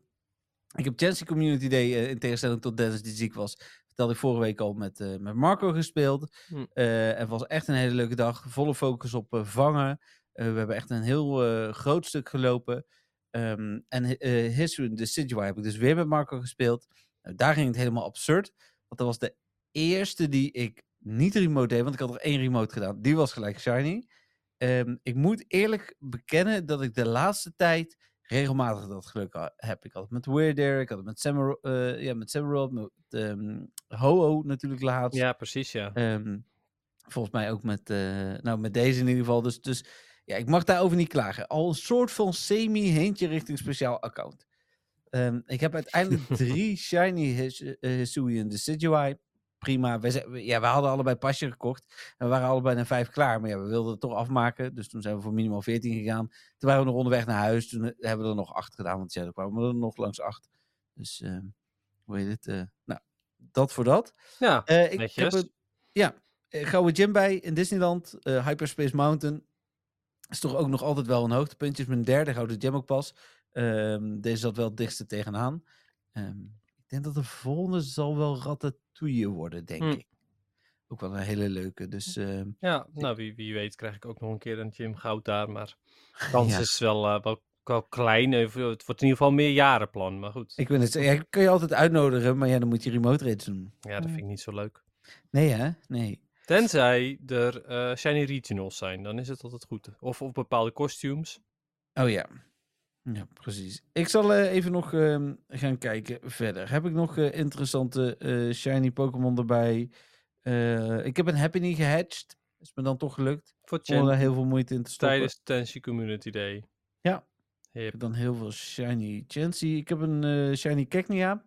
Ik heb Chelsea Community Day, in tegenstelling tot Dennis die ziek was, vertelde ik vorige week al met, eh, met Marco gespeeld. Hm. Eh, het was echt een hele leuke dag. Volle focus op eh, vangen. We hebben echt een heel groot stuk gelopen. Ehm, en History the Decidueye heb ik dus weer met Marco gespeeld. Nou, daar ging het helemaal absurd. Want dat was de eerste die ik niet remote deed. Want ik had er één remote gedaan. Die was gelijk shiny. Ehm, ik moet eerlijk bekennen dat ik de laatste tijd regelmatig dat geluk heb. Ik had het met Weirder, ik had het met Samuro, eh ja, met Samuro, met ehm, Ho-Oh natuurlijk laatst. Ja, precies, ja. Ehm, volgens mij ook met, eh, nou, met deze in ieder geval. Dus, dus ja, ik mag daarover niet klagen. Al een soort van semi-heentje richting speciaal account. Ehm, ik heb uiteindelijk drie shiny eh, Hisuian Decidueye. Prima. We, we- ja, we hadden allebei pasje gekocht. En we waren allebei naar vijf klaar. Maar ja, we wilden het toch afmaken. Dus toen zijn we voor minimaal 14 gegaan. Toen waren we nog onderweg naar huis. Toen eh, hebben we er nog acht gedaan. Want ja, er kwamen er nog langs acht. Dus ehm, hoe heet het? eh, nou, dat voor dat. Ja, Eh, ik heb een, ja, gouden gym bij in Disneyland. Hyperspace Mountain. Is toch ook nog altijd wel een hoogtepuntje. Is mijn derde gouden gym ook pas. Ehm, deze zat wel het dichtste tegenaan. Ehm, ik denk dat de volgende zal wel Ratatouille worden, denk Hm. ik. Ook wel een hele leuke. Dus ehm, Ja, nou, wie, wie weet krijg ik ook nog een keer een gym goud daar. Maar de kans Ja. is wel, eh, wel, wel klein. Eh, Het wordt in ieder geval een meerjarenplan, maar goed. ik wil het ja, kun je altijd uitnodigen. Maar ja, dan moet je remote raids doen. Ja, dat vind ik niet zo leuk. Nee hè? Nee. Tenzij er eh, shiny regionals zijn, dan is het altijd goed. Of, of bepaalde costumes. Oh ja. Ja, precies. Ik zal eh, even nog ehm, gaan kijken verder. Heb ik nog eh, interessante eh, shiny Pokémon erbij? Ik heb een Happiny gehatcht. Is me dan toch gelukt. Voor Zonder daar heel veel moeite in te stoppen. tijdens Tensi Community Day. Ja. Ik heb dan heel veel shiny Chansey. Ik heb een shiny Cacnea.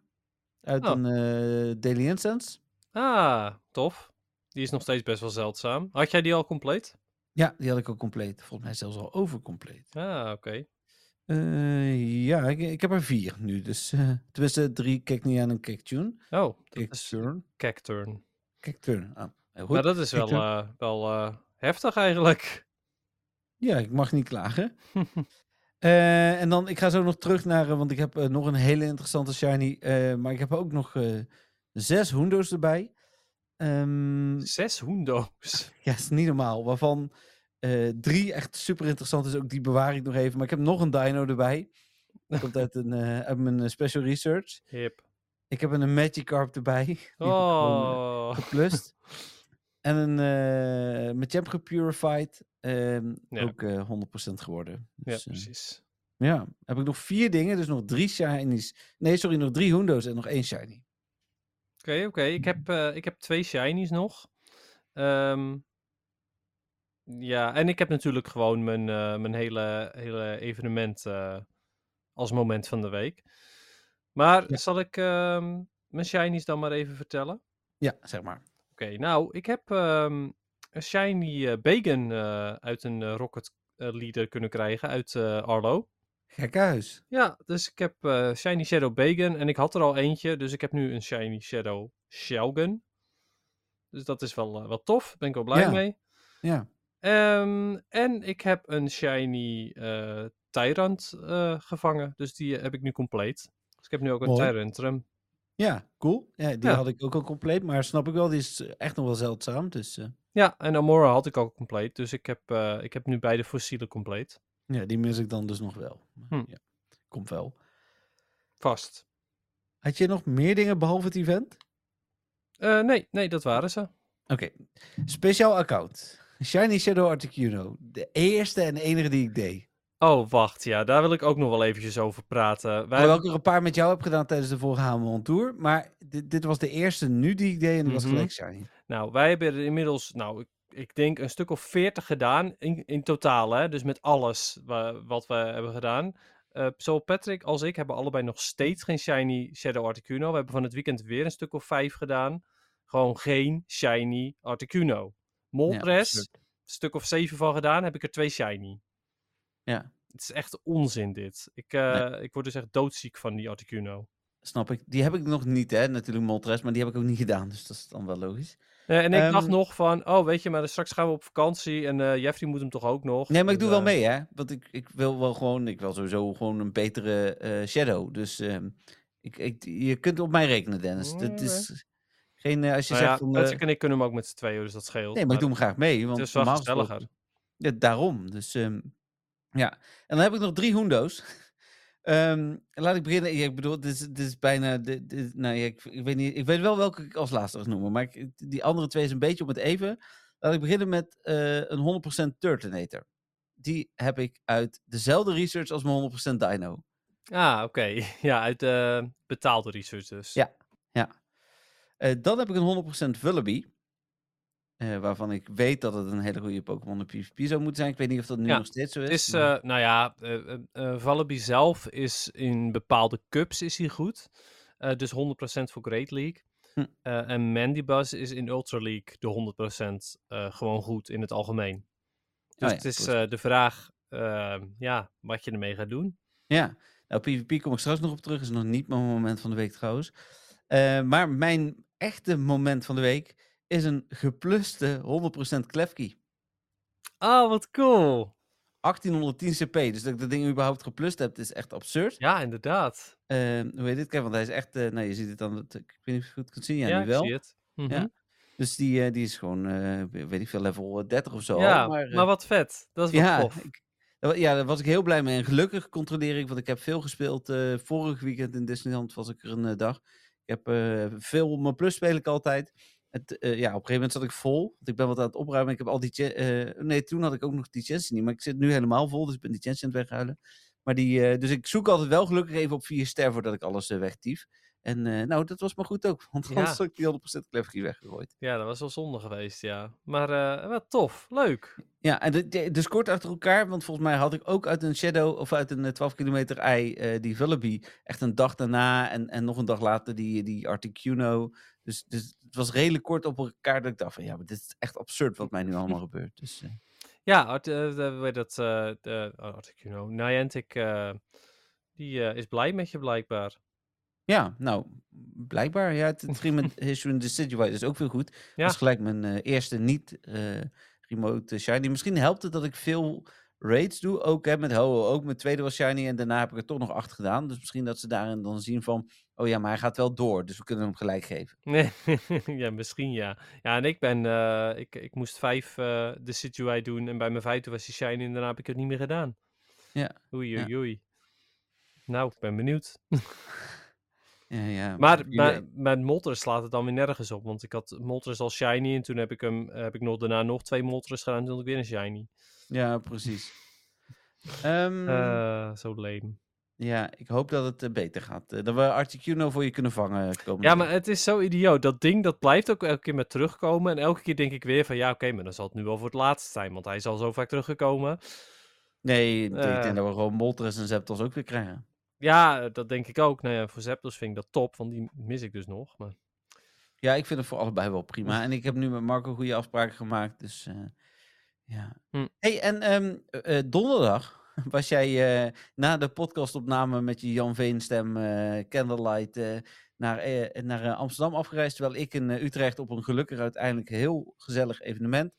Uit Oh. een Daily Incense. Ah, tof. Die is nog steeds best wel zeldzaam. Had jij die al compleet? Ja, die had ik al compleet. Volgens mij zelfs al overcompleet. Ah, oké. Eh, ja, ik, ik heb er vier nu. Dus tenminste drie Cacnea en een Cactune. Oh, Cacturn. Cacturn. Cacturn. Ah, goed. Maar dat is wel, eh, wel heftig eigenlijk. Ja, ik mag niet klagen. En dan, ik ga zo nog terug naar, want ik heb nog een hele interessante shiny. maar ik heb ook nog zes Hoendo's erbij. Ehm, Zes hoendo's. ja, is niet normaal. Waarvan eh, drie echt super interessant is. Ook die bewaar ik nog even. Maar ik heb nog een dino erbij. Dat komt uit, een, eh, uit mijn eh, special research. Hip. Ik heb een Magikarp erbij. Die heb ik gewoon, Oh. geplust. en een uh, Machamp gepurified. Ja. Ook eh 100% geworden. Ja, Dus, eh, precies. Ja, heb ik nog vier dingen, dus nog drie shinies. Nee, sorry, nog drie Hoendo's en nog één shiny. Oké, oké. Ik, heb, ik heb twee shinies nog. Ehm, ja, en ik heb natuurlijk gewoon mijn, eh, mijn hele, hele evenement eh, als moment van de week. Maar Ja. zal ik ehm, mijn shinies dan maar even vertellen? Ja, zeg maar. Oké, nou, ik heb ehm, een shiny Bacon eh, uit een Rocket Leader kunnen krijgen uit Arlo. Gekke huis. Ja, dus ik heb Shiny Shadow Bacon en ik had er al eentje, dus ik heb nu een Shiny Shadow Shelgon. Dus dat is wel, wel tof, daar ben ik wel blij Ja. mee. Ja. Ehm, en ik heb een Shiny eh Tyrant eh, gevangen, dus die eh, heb ik nu compleet. Dus ik heb nu ook een Mooi. Tyrantrum. Ja, cool. Ja, die Ja. had ik ook al compleet, maar snap ik wel, die is echt nog wel zeldzaam. Dus Ja, en Amora had ik al compleet, dus ik heb, ik heb nu beide fossielen compleet. ja, die mis ik dan dus nog wel. Hm. Ja, komt wel. Vast. Had je nog meer dingen behalve het event? Nee, nee, dat waren ze. Oké, speciaal account. Shiny Shadow Articuno. De eerste en enige die ik deed. Oh, wacht, ja, daar wil ik ook nog wel eventjes over praten. Wij Hoewel ik er een paar met jou heb gedaan tijdens de vorige Hamon Tour. Maar dit, dit was de eerste nu die ik deed en die was Mhm. gelijk Shiny. Nou, wij hebben er inmiddels, nou, ik, ik denk een stuk of veertig gedaan in, in totaal, hè. Dus met alles wa- wat we hebben gedaan. Eh zowel Patrick als ik hebben allebei nog steeds geen shiny Shadow Articuno. We hebben van het weekend weer een stuk of vijf gedaan. gewoon geen shiny Articuno. Moltres, een stuk of zeven van gedaan, heb ik er twee shiny. Ja, Het is echt onzin dit. Ik, eh, ik word dus echt doodziek van die Articuno. snap ik. Die heb ik nog niet, hè, natuurlijk Moltres, maar die heb ik ook niet gedaan. Dus dat is dan wel logisch. Eh, en ik dacht Ehm, nog van, oh weet je, maar straks gaan we op vakantie en eh Jeffrey moet hem toch ook nog. Nee, maar ik Dus, doe wel mee, hè. Want ik, ik wil wel gewoon, ik wil sowieso gewoon een betere Shadow. Dus ehm, ik, ik, je kunt op mij rekenen, Dennis. Mm, Dat is geen, eh, als je Nou ja, zegt van... Patrick eh, en ik kunnen hem ook met z'n tweeën, dus dat scheelt. nee, maar ik doe hem graag mee. Want het is wel gezelliger. Ja, daarom. Dus ehm, ja. En dan heb ik nog drie Hoendo's. Ehm, laat ik beginnen. Ja, ik bedoel, dit is, dit is bijna. Dit, dit- nou, ja, ik, ik, weet niet, ik weet wel welke ik als laatste ga noemen. Maar ik, die andere twee is een beetje om het even. Laat ik beginnen met eh, een 100% Turtonator. Die heb ik uit dezelfde research als mijn 100% Dino. Ah, oké. Ja, uit de betaalde research dus. Ja. Eh, dan heb ik een 100% Vullaby. eh, waarvan ik weet dat het een hele goede Pokémon in PvP zou moeten zijn. Ik weet niet of dat nu Ja, nog steeds zo is. Is, maar- eh, nou ja, eh eh, eh, Vallaby zelf is in bepaalde cups is hij goed. Eh, dus 100% voor Great League. Hm. Eh, en Mandibuzz is in Ultra League de 100% eh, gewoon goed in het algemeen. Dus Oh ja, het is eh, de vraag, eh, ja, wat je ermee gaat doen. Ja, nou, PvP kom ik straks nog op terug. Is nog niet mijn moment van de week trouwens. Eh, maar mijn echte moment van de week is een gepluste 100% Klefki. Oh, wat cool. 1810 CP. Dus dat ik dat ding überhaupt geplust heb, is echt absurd. Ja, inderdaad. Eh, hoe heet dit? Kijk, want hij is echt... eh, nou, je ziet het dan... Ik weet niet of je het goed kunt zien. Ja, Ja, nu ik wel. zie het. Mhm. Ja. Dus die, eh, die is gewoon, eh, weet ik veel, level eh, 30 of zo. al, Ja, maar, maar, wat vet. Dat is wel ja, tof. ik, ja, daar was ik heel blij mee. En gelukkig controleer ik, want ik heb veel gespeeld. vorig weekend in Disneyland was ik er een dag. Ik heb eh, veel, mijn plus speel ik altijd. Het, eh, ja, op een gegeven moment zat ik vol. Want ik ben wat aan het opruimen. Ik heb al die... eh, nee, toen had ik ook nog die chances niet. Maar ik zit nu helemaal vol, dus ik ben die chances aan het weghuilen. Maar die, dus ik zoek altijd wel gelukkig even op 4 ster voordat ik alles wegtief. En eh, nou, dat was maar goed ook. Want Ja. anders had ik die 100% Cleverkey weggegooid. Ja, dat was wel zonde geweest, ja. Maar eh, wat tof. Leuk. Ja, en de- de- dus kort achter elkaar, want volgens mij had ik ook uit een Shadow of uit een eh, 12 kilometer ei eh, die Vullaby echt een dag daarna en, en nog een dag later die, die Articuno. Dus, dus het was redelijk kort op elkaar dat ik dacht van ja, maar dit is echt absurd wat mij nu allemaal gebeurt. Dus eh, Ja, Art, eh, dat, eh oh, Articuno. Niantic, eh die eh, is blij met je blijkbaar. Ja, nou, blijkbaar. Ja, het, het ging met History Decidueye dus ook veel goed. Dat Ja. was gelijk mijn eh, eerste niet eh, remote shiny. Misschien helpt het dat ik veel raids doe, ook hè, met Ho, ook mijn tweede was shiny en daarna heb ik er toch nog acht gedaan. Dus misschien dat ze daarin dan zien van, oh ja, maar hij gaat wel door, dus we kunnen hem gelijk geven. Nee, ja, misschien ja. Ja, en ik ben, eh, ik, ik moest vijf eh de Situai doen en bij mijn vijfde was hij shiny en daarna heb ik het niet meer gedaan. Ja, Oei, ja. oei, oei. Nou, ik ben benieuwd. Ja, ja. Maar, jullie- maar met Moltres slaat het dan weer nergens op. Want ik had Moltres al shiny en toen heb ik hem heb ik nog, daarna nog twee Moltres gedaan en toen had ik weer een shiny. Ja, precies. Ehm, Eh, zo leem. ja, ik hoop dat het eh, beter gaat. Eh, dat we Articuno voor je kunnen vangen komende Ja, maar het is zo idioot. Dat ding dat blijft ook elke keer maar terugkomen. En elke keer denk ik weer van ja, oké, maar dan zal het nu wel voor het laatst zijn. Want hij is al zo vaak teruggekomen. Nee, ik Eh. denk dat we gewoon Moltres en Zapdos ook weer krijgen. Ja, dat denk ik ook. Nou ja, voor Zapdos vind ik dat top, want die mis ik dus nog. Maar... Ja, ik vind het voor allebei wel prima. En ik heb nu met Marco goede afspraken gemaakt, dus eh, ja. Hm. hey, en ehm, eh, eh, donderdag was jij eh, na de podcastopname met je Jan Veen stem eh, Candlelight eh, naar, eh, naar eh, Amsterdam afgereisd, terwijl ik in eh, Utrecht op een gelukkig uiteindelijk heel gezellig evenement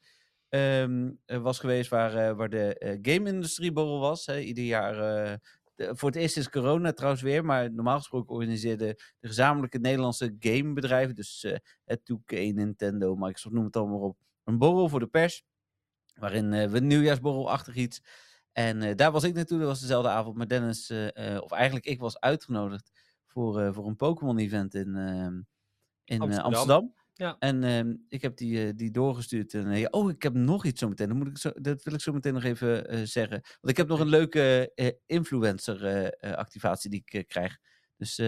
ehm, eh, was geweest waar, eh, waar de eh, game-industrieborrel was. Hè, ieder jaar eh, de- voor het eerst sinds corona trouwens weer, maar normaal gesproken organiseerde de gezamenlijke Nederlandse gamebedrijven, dus eh, het 2K, Nintendo, Microsoft, noem het allemaal op, een borrel voor de pers, waarin eh, we een nieuwjaarsborrel-achtig iets. En eh, daar was ik naartoe, dat was dezelfde avond, maar Dennis, eh, eh, of eigenlijk ik was uitgenodigd voor, eh, voor een Pokémon-event in, in Amsterdam. Amsterdam. Ja. En ehm, ik heb die, eh, die doorgestuurd. En, ja, oh, ik heb nog iets zo meteen. Dat, moet ik zo, dat wil ik zo meteen nog even eh, zeggen. Want ik heb nog een leuke influencer-activatie die ik krijg. Dus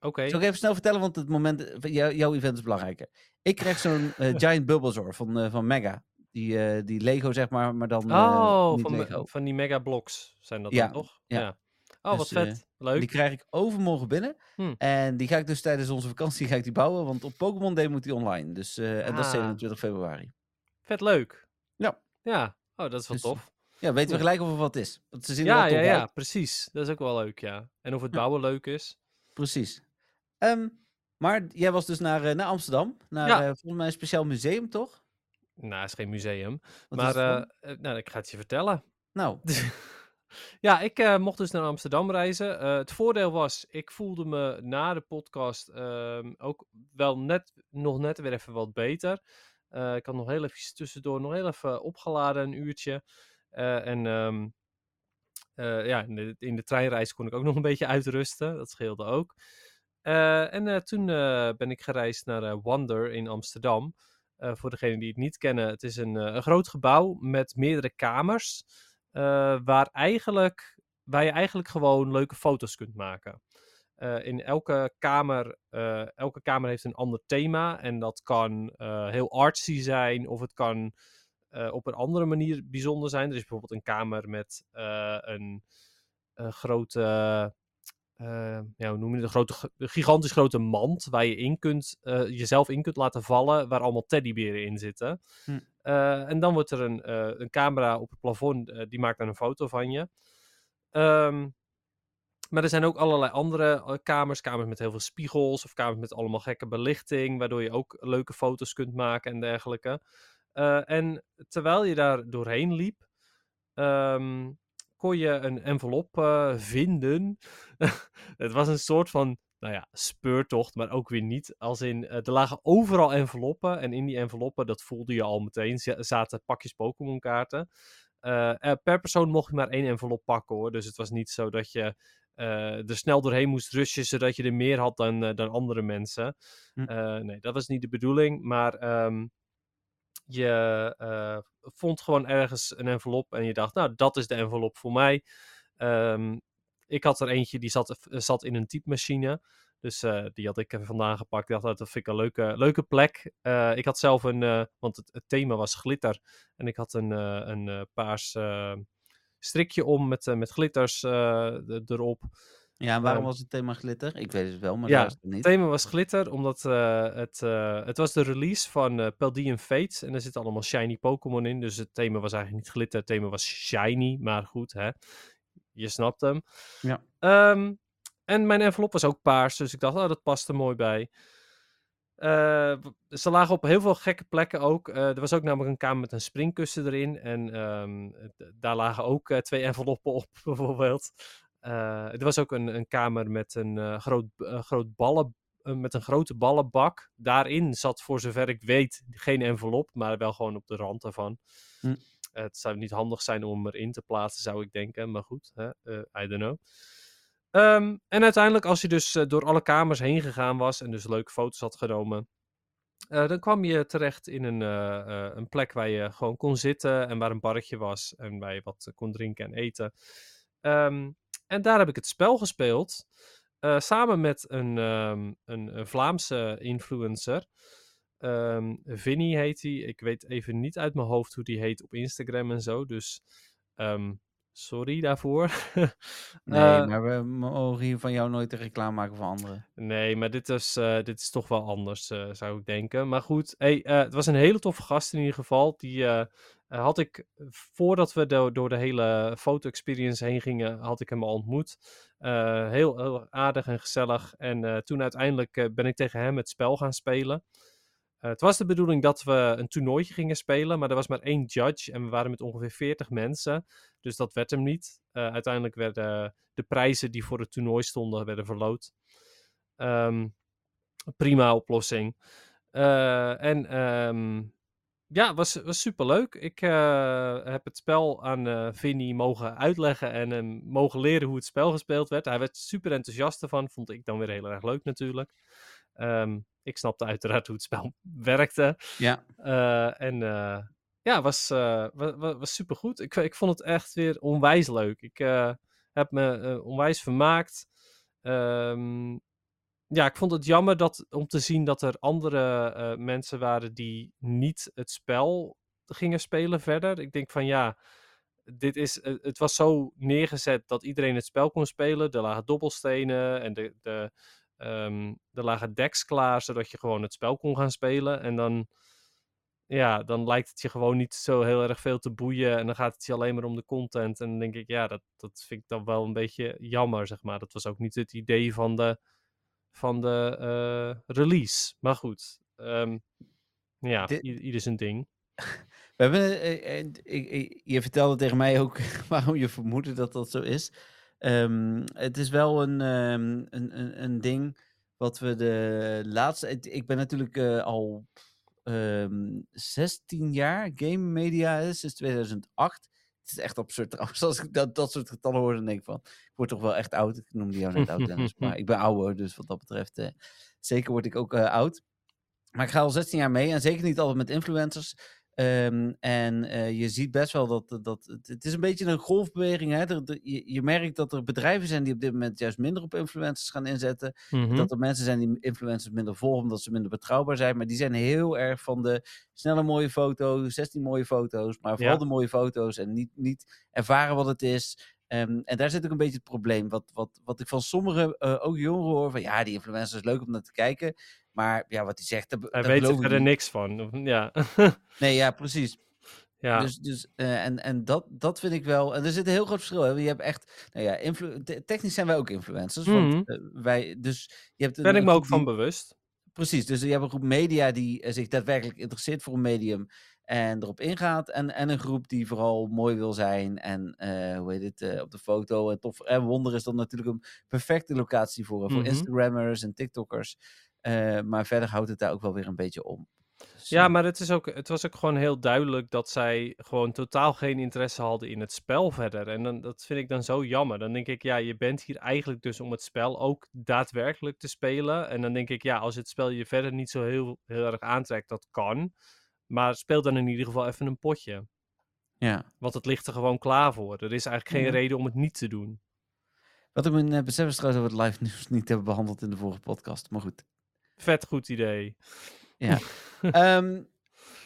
Oké. zal ik even snel vertellen, want het moment, jou- jouw event is belangrijker. Ik krijg zo'n Giant Bulbasaur van, van Mega. Die, die Lego, zeg maar, maar dan Oh, van, Lego. van die mega blocks zijn dat Ja, dan toch? ja. Oh, Dus, wat eh, vet. Leuk. Die krijg ik overmorgen binnen. Hm. En die ga ik dus tijdens onze vakantie ga ik die bouwen. Want op Pokémon Day moet die online. Dus, eh, en dat is Ah. 27 februari. Vet leuk. Ja. Ja. Oh, dat is wel Dus, tof. Ja, weten we gelijk of er wat is. Want ze zien Ja, ja, ja, uit. precies. Dat is ook wel leuk, ja. En of het Ja. bouwen leuk is. Precies. Ehm, maar jij was dus naar, eh, naar Amsterdam. Naar Ja. volgens mij een speciaal museum, toch? Nou, het is geen museum. Wat maar het nou, ik ga het je vertellen. Nou, ja, ik eh, mocht dus naar Amsterdam reizen. Eh, het voordeel was, ik voelde me na de podcast ehm, ook wel net, nog net weer even wat beter. Eh, ik had nog heel even tussendoor nog heel even opgeladen, een uurtje. En ehm, eh, ja, in de, in de treinreis kon ik ook nog een beetje uitrusten. Dat scheelde ook. En toen ben ik gereisd naar Wonder in Amsterdam. Voor degenen die het niet kennen, het is een, een groot gebouw met meerdere kamers. Eh, waar, eigenlijk, waar je eigenlijk gewoon leuke foto's kunt maken. Eh, in elke kamer, eh, elke kamer heeft een ander thema. En dat kan heel artsy zijn, of het kan op een andere manier bijzonder zijn. Er is bijvoorbeeld een kamer met een, een grote eh, ja, hoe noem je het? Een grote, gigantisch grote mand waar je in kunt, eh, jezelf in kunt laten vallen, waar allemaal teddyberen in zitten. Hm. Eh, en dan wordt er een, een camera op het plafond, die maakt dan een foto van je. Ehm, maar er zijn ook allerlei andere kamers, kamers met heel veel spiegels of kamers met allemaal gekke belichting, waardoor je ook leuke foto's kunt maken en dergelijke. En terwijl je daar doorheen liep, ehm, kon je een envelop eh, vinden. het was een soort van, nou ja, speurtocht, maar ook weer niet. Als in, eh, er lagen overal enveloppen en in die enveloppen, dat voelde je al meteen, za- zaten pakjes Pokémon kaarten. Eh, per persoon mocht je maar één envelop pakken hoor, dus het was niet zo dat je er snel doorheen moest rushen, zodat je er meer had dan, dan andere mensen. Hm. Nee, dat was niet de bedoeling, maar ehm, je eh, vond gewoon ergens een envelop en je dacht, nou, dat is de envelop voor mij. Ehm, ik had er eentje die zat, zat in een typemachine. Dus eh, die had ik vandaan gepakt. Ik dacht, nou, dat vind ik een leuke, leuke plek. Eh, ik had zelf een, eh, want het, het thema was glitter. En ik had een, eh, een eh, paars eh, strikje om met, eh, met glitters eh, erop. Ja, waarom Ehm, was het thema glitter? Ik weet het wel, maar ja, het niet. Het thema was glitter, omdat eh, het, eh, het was de release van eh Paldean Fates. En er zitten allemaal shiny Pokémon in. Dus het thema was eigenlijk niet glitter, het thema was shiny. Maar goed, hè. je snapt hem. Ja. Ehm, en mijn envelop was ook paars, dus ik dacht, oh, dat past er mooi bij. Ze lagen op heel veel gekke plekken ook. Er was ook namelijk een kamer met een springkussen erin. En ehm, daar lagen ook twee enveloppen op, bijvoorbeeld. Eh, er was ook een, een kamer met een eh, groot, eh, groot ballen, met een grote ballenbak. Daarin zat, voor zover ik weet, geen envelop, maar wel gewoon op de rand ervan. Hm. Het zou niet handig zijn om hem erin te plaatsen, zou ik denken. Maar goed, hè? I don't know. Ehm, en uiteindelijk, als je dus door alle kamers heen gegaan was en dus leuke foto's had genomen, dan kwam je terecht in een, een plek waar je gewoon kon zitten en waar een barretje was en waar je wat kon drinken en eten. Ehm, en daar heb ik het spel gespeeld, eh, samen met een, ehm, een, een Vlaamse influencer. Ehm Vinny heet hij. Ik weet even niet uit mijn hoofd hoe die heet op Instagram en zo, dus ehm, sorry daarvoor. Nee, Eh, maar we mogen hier van jou nooit een reclame maken voor anderen. Nee, maar dit is, eh, dit is toch wel anders, eh, zou ik denken. Maar goed, hey, het was een hele toffe gast in ieder geval. Die had ik, voordat we do- door de hele foto-experience heen gingen, had ik hem al ontmoet. Heel, heel aardig en gezellig. En toen uiteindelijk ben ik tegen hem het spel gaan spelen. Eh, het was de bedoeling dat we een toernooitje gingen spelen, maar er was maar één judge en we waren met ongeveer 40 mensen. Dus dat werd hem niet. Eh, uiteindelijk werden de prijzen die voor het toernooi stonden, werden verloot. Ehm, prima oplossing. Eh, en ehm, ja, was, was superleuk. Ik heb het spel aan eh Vinny mogen uitleggen en hem mogen leren hoe het spel gespeeld werd. Hij werd super enthousiast ervan. Vond ik dan weer heel erg leuk natuurlijk. Ehm, ik snapte uiteraard hoe het spel werkte. Ja, Eh, en eh, ja, was, eh was, was super goed. Ik, ik vond het echt weer onwijs leuk. Ik heb me onwijs vermaakt. Ehm, ja, ik vond het jammer dat, om te zien dat er andere mensen waren die niet het spel gingen spelen verder. Ik denk van ja, dit is, het was zo neergezet dat iedereen het spel kon spelen. Er lagen dobbelstenen en de, de, ehm, er lagen decks klaar, zodat je gewoon het spel kon gaan spelen. En dan, ja, dan lijkt het je gewoon niet zo heel erg veel te boeien. En dan gaat het je alleen maar om de content. En dan denk ik, ja, dat, dat vind ik dan wel een beetje jammer, zeg maar. Dat was ook niet het idee van de, van de eh, release. Maar goed, ehm, ja, Dit- ieder zijn ding. We hebben, eh, eh, je vertelde tegen mij ook waarom je vermoedde dat dat zo is. Ehm, het is wel een, ehm, een, een, een ding wat we de laatste... Ik, ben natuurlijk eh, al ehm 16 jaar game media sinds 2008. Het is echt absurd trouwens. Als ik dat, dat soort getallen hoor, dan denk ik van... Ik word toch wel echt oud. Ik noemde jou net oud, Dennis. maar ik ben ouder, dus wat dat betreft... eh, zeker word ik ook eh, oud. Maar ik ga al 16 jaar mee en zeker niet altijd met influencers. Ehm, en eh, je ziet best wel dat, dat het, is een beetje een golfbeweging. Hè? Er- je, je merkt dat er bedrijven zijn die op dit moment juist minder op influencers gaan inzetten. Mhm. Dat er mensen zijn die influencers minder volgen omdat ze minder betrouwbaar zijn. Maar die zijn heel erg van de snelle mooie foto's, 16 mooie foto's. Maar vooral Ja. de mooie foto's en niet, niet ervaren wat het is. Ehm, en daar zit ook een beetje het probleem. Wat, wat, wat ik van sommige, eh, ook jongeren hoor, van ja, die influencer is leuk om naar te kijken. Maar ja, wat hij zegt, dat, Hij dat weet er verder niks van. Ja, Nee, ja, precies. ja. Dus, dus, eh, en en dat, dat vind ik wel. En er zit een heel groot verschil. Hè? Je hebt echt. Nou ja, technisch zijn wij ook influencers. Mhm. Want eh, wij. Dus je hebt een, ben ik me ook van bewust. Precies. Dus je hebt een groep media die eh, zich daadwerkelijk interesseert voor een medium. En erop ingaat. En, en een groep die vooral mooi wil zijn. En hoe heet het? op de foto. En tof. En Wonder is dan natuurlijk een perfecte locatie voor, voor Mhm. Instagrammers en TikTokkers. Eh, maar verder houdt het daar ook wel weer een beetje om. Dus, Ja, maar het, is ook, het was ook gewoon heel duidelijk dat zij gewoon totaal geen interesse hadden in het spel verder. En dan, dat vind ik dan zo jammer. Dan denk ik, ja, je bent hier eigenlijk dus om het spel ook daadwerkelijk te spelen. En dan denk ik, ja, als het spel je verder niet zo heel, heel erg aantrekt, dat kan. Maar speel dan in ieder geval even een potje. ja. Want het ligt er gewoon klaar voor. Er is eigenlijk geen Ja. reden om het niet te doen. Wat ik me uh, besef is trouwens over het live nieuws niet hebben behandeld in de vorige podcast. Maar goed. Vet goed idee. Ehm,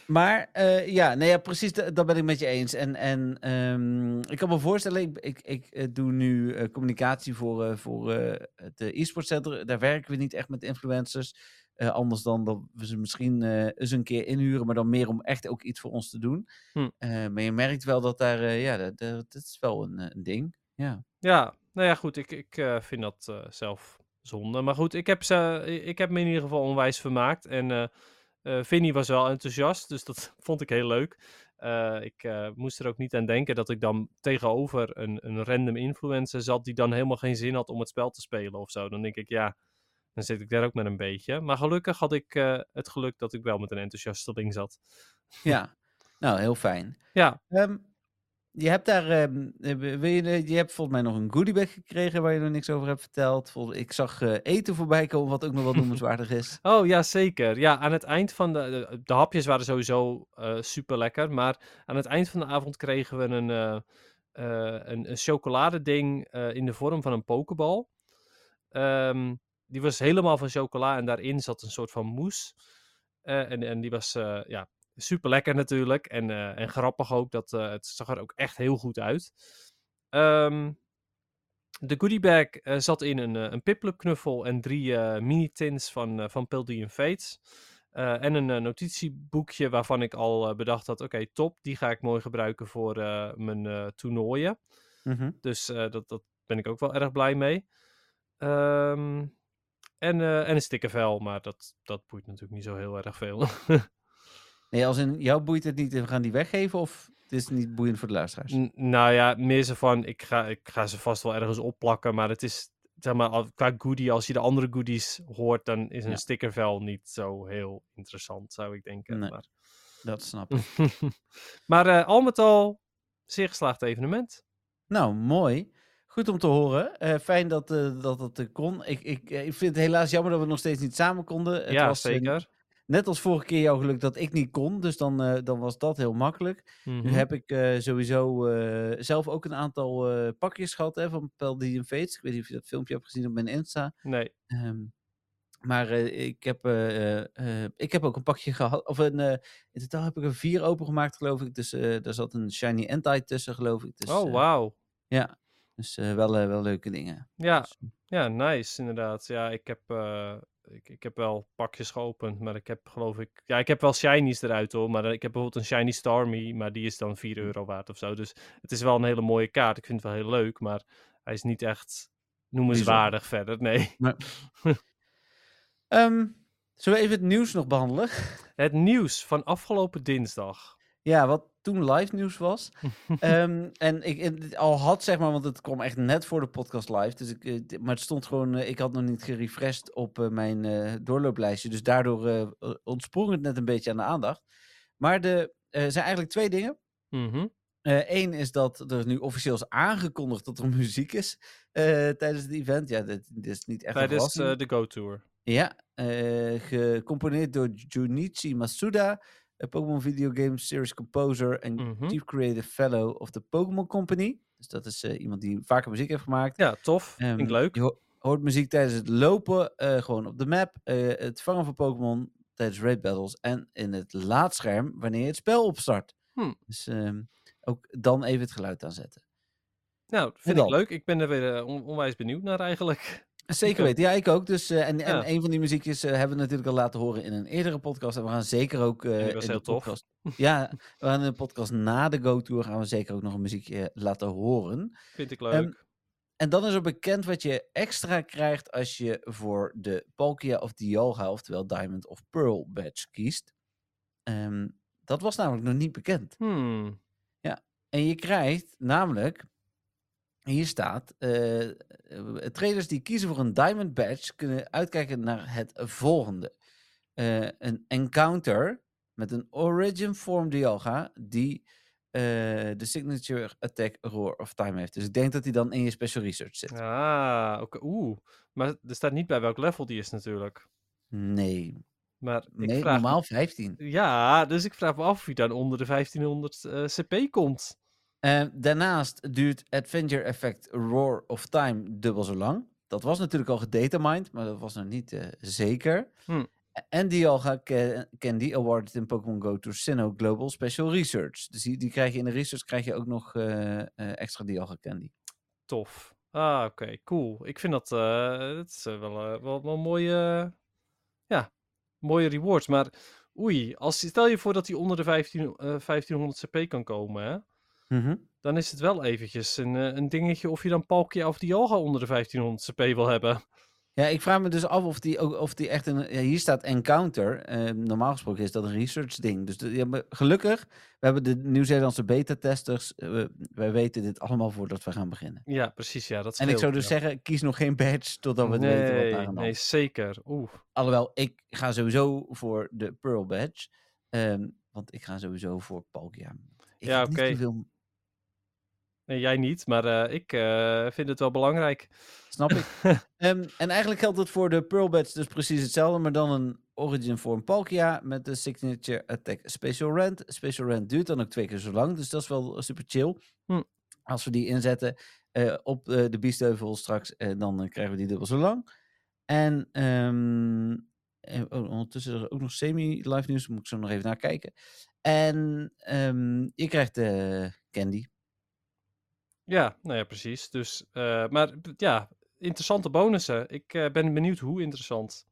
maar eh, ja, nee, ja, precies, da- dat ben ik met je eens. En, en ehm, ik kan me voorstellen, ik, ik, ik eh, doe nu eh, communicatie voor, voor het e-sport center. Daar werken we niet echt met influencers. Anders dan dat we ze misschien eens een keer inhuren, maar dan meer om echt ook iets voor ons te doen. Hm. Maar je merkt wel dat daar, ja, dat, dat, dat is wel een, een ding. Ja. Ja, nou ja, goed. Ik, ik vind dat zelf zonde. Maar goed, ik heb, ze, ik heb me in ieder geval onwijs vermaakt. En eh eh, Vinnie was wel enthousiast, dus dat vond ik heel leuk. Eh, ik moest er ook niet aan denken dat ik dan tegenover een, een random influencer zat die dan helemaal geen zin had om het spel te spelen of zo. Dan denk ik, ja, dan zit ik daar ook met een beetje. Maar gelukkig had ik het geluk dat ik wel met een enthousiasteling zat. ja, nou, heel fijn. Ja, Ehm, je hebt daar, ehm, eh, wil je, eh, je hebt volgens mij nog een goodiebag gekregen waar je nog niks over hebt verteld. Vol- ik zag eh, eten voorbij komen, wat ook nog wel noemenswaardig is. Oh ja, zeker. Ja, aan het eind van de. De, de hapjes waren sowieso super lekker. Maar aan het eind van de avond kregen we een, een, een chocoladeding in de vorm van een pokebal. Ehm, die was helemaal van chocola en daarin zat een soort van mousse. En, en die was ja, super lekker natuurlijk. En, eh, en grappig ook. Dat, eh, het zag er ook echt heel goed uit. Ehm, de goodiebag eh, zat in een, een Piplup knuffel en drie mini-tins van, van Paldean Fates. Uh, en een uh, notitieboekje waarvan ik al uh, bedacht had, oké, okay, top, die ga ik mooi gebruiken voor mijn toernooien. Mhm. Dus dat, dat ben ik ook wel erg blij mee. Um, en, en een stickervel, maar dat, dat boeit natuurlijk niet zo heel erg veel. nee, als in jou boeit het niet, we gaan die weggeven of het is niet boeiend voor de luisteraars? N nou ja, meer zo van, ik ga, ik ga ze vast wel ergens opplakken, maar het is, zeg maar, qua goodie, als je de andere goodies hoort, dan is een Ja. stickervel niet zo heel interessant, zou ik denken. Nee. Maar, Dat snap ik. maar uh, al met al, zeer geslaagd evenement. Nou, mooi. Goed om te horen. Uh, fijn dat uh, dat, dat kon. Ik, ik, ik vind het helaas jammer dat we nog steeds niet samen konden. Het ja, was, zeker. Net als vorige keer jouw geluk dat ik niet kon. Dus dan, uh, dan was dat heel makkelijk. Mhm. Mm -hmm. Nu heb ik uh, sowieso uh, zelf ook een aantal pakjes gehad hè, van Paldian Fates. Ik weet niet of je dat filmpje hebt gezien op mijn Insta. Nee. Um, Maar eh, ik, heb, eh, eh, eh, ik heb ook een pakje gehad. Of een, eh, in totaal heb ik er vier opengemaakt, geloof ik. Dus eh daar zat een Shiny Entei tussen, geloof ik. Dus, oh, eh, wauw. ja, dus eh, wel, eh, wel leuke dingen. Ja, Dus, ja, nice, inderdaad. Ja, ik heb, eh, ik, ik heb wel pakjes geopend, maar ik heb geloof ik... Ja, ik heb wel shinies eruit hoor, maar eh, ik heb bijvoorbeeld een shiny Starmie, maar die is dan 4 euro waard of zo. Dus het is wel een hele mooie kaart. Ik vind het wel heel leuk, maar hij is niet echt noemenswaardig verder, nee. Ehm, zullen we even het nieuws nog behandelen? Het nieuws van afgelopen dinsdag. Ja, wat toen live nieuws was. Ehm, en ik het al had, zeg maar, want het kwam echt net voor de podcast live. Dus ik, eh, maar het stond gewoon, eh, ik had nog niet gerefreshed op eh, mijn doorlooplijstje. Dus daardoor eh, ontsprong het net een beetje aan de aandacht. Maar er zijn eigenlijk twee dingen. Mhm. Eén is dat er nu officieel is aangekondigd dat er muziek is tijdens het event. Ja, dit, dit is niet echt Tijdens de Go Tour. Ja, gecomponeerd door Junichi Masuda, Pokémon Video Game Series Composer en Mhm. Chief Creative Fellow of the Pokémon Company. Dus dat is eh, iemand die vaker muziek heeft gemaakt. Ja, tof. Vind ik Ehm, leuk. Je ho- hoort muziek tijdens het lopen, eh, gewoon op de map, eh, het vangen van Pokémon tijdens raid battles en in het laadscherm wanneer je het spel opstart. Hm. Dus ehm, ook dan even het geluid aanzetten. Nou, vind ik leuk. Ik ben er weer on- onwijs benieuwd naar eigenlijk. Zeker weten, ja, ik ook. Dus, eh, en, en Ja. een van die muziekjes eh, hebben we natuurlijk al laten horen in een eerdere podcast. En we gaan zeker ook die was in heel de tof. podcast. Ja, we gaan in de podcast na de Go Tour gaan we zeker ook nog een muziekje laten horen. Vind ik Ehm, leuk. En dan is er bekend wat je extra krijgt als je voor de Palkia of Dialga, oftewel Diamond of Pearl badge kiest. Ehm, dat was namelijk nog niet bekend. Hmm. En je krijgt namelijk, hier staat, eh, eh, traders die kiezen voor een Diamond Badge kunnen uitkijken naar het volgende. Eh, een encounter met een Origin Form Dialga die de Signature Attack Roar of Time heeft. Dus ik denk dat die dan in je Special Research zit. Ah, oké. Oeh. Maar er staat niet bij welk level die is natuurlijk. Nee, Maar ik nee vraag... normaal 15. Ja, dus ik vraag me af of hij dan onder de 1500 eh, CP komt. Eh, daarnaast duurt Adventure Effect Roar of Time dubbel zo lang. Dat was natuurlijk al gedetermined, maar dat was nog niet eh, zeker. Hm. En Dialga Ca- Candy awarded in Pokémon Go to Sinnoh Global Special Research. Dus die, die krijg je in de research krijg je ook nog eh, eh, extra Dialga Candy. Tof. Ah, oké. Cool. Ik vind dat, dat is wel, wel, mooie, ja, mooie rewards. Maar oei, als, stel je voor dat hij onder de 15, eh, 1500 CP kan komen, hè? Dan is het wel eventjes een, eh, een dingetje of je dan Palkia of Dialga onder de 1500 CP wil hebben. Ja, ik vraag me dus af of die, ook, of die echt een... Ja, hier staat Encounter. Eh, normaal gesproken is dat een research ding. Dus de- ja, maar gelukkig, we hebben de Nieuw-Zeelandse beta-testers. eh, wij weten dit allemaal voordat we gaan beginnen. Ja, precies. Ja, dat En ik zou dus zeggen, kies nog geen badge totdat we weten wat daar aan nee, zeker. Oeh. Alhoewel, ik ga sowieso voor de Pearl badge. ehm, want ik ga sowieso voor Palkia. Ik Ja, oké. zoveel- Nee, jij niet, maar eh, ik eh, vind het wel belangrijk. Snap ik. Ehm, en eigenlijk geldt het voor de Pearl badge dus precies hetzelfde. Maar dan een Origin Form Palkia met de Signature Attack Special Rand. Special Rand duurt dan ook twee keer zo lang. Dus dat is wel super chill. Hm. Als we die inzetten eh, op de Biesheuvel straks, dan krijgen we die dubbel zo lang. En ehm, eh, oh, ondertussen is er ook nog semi-live nieuws. Moet ik zo nog even naar kijken. En ehm, je krijgt de candy. Ja, nou ja, precies. Dus, eh, maar ja, interessante bonussen. Ik eh, ben benieuwd hoe interessant.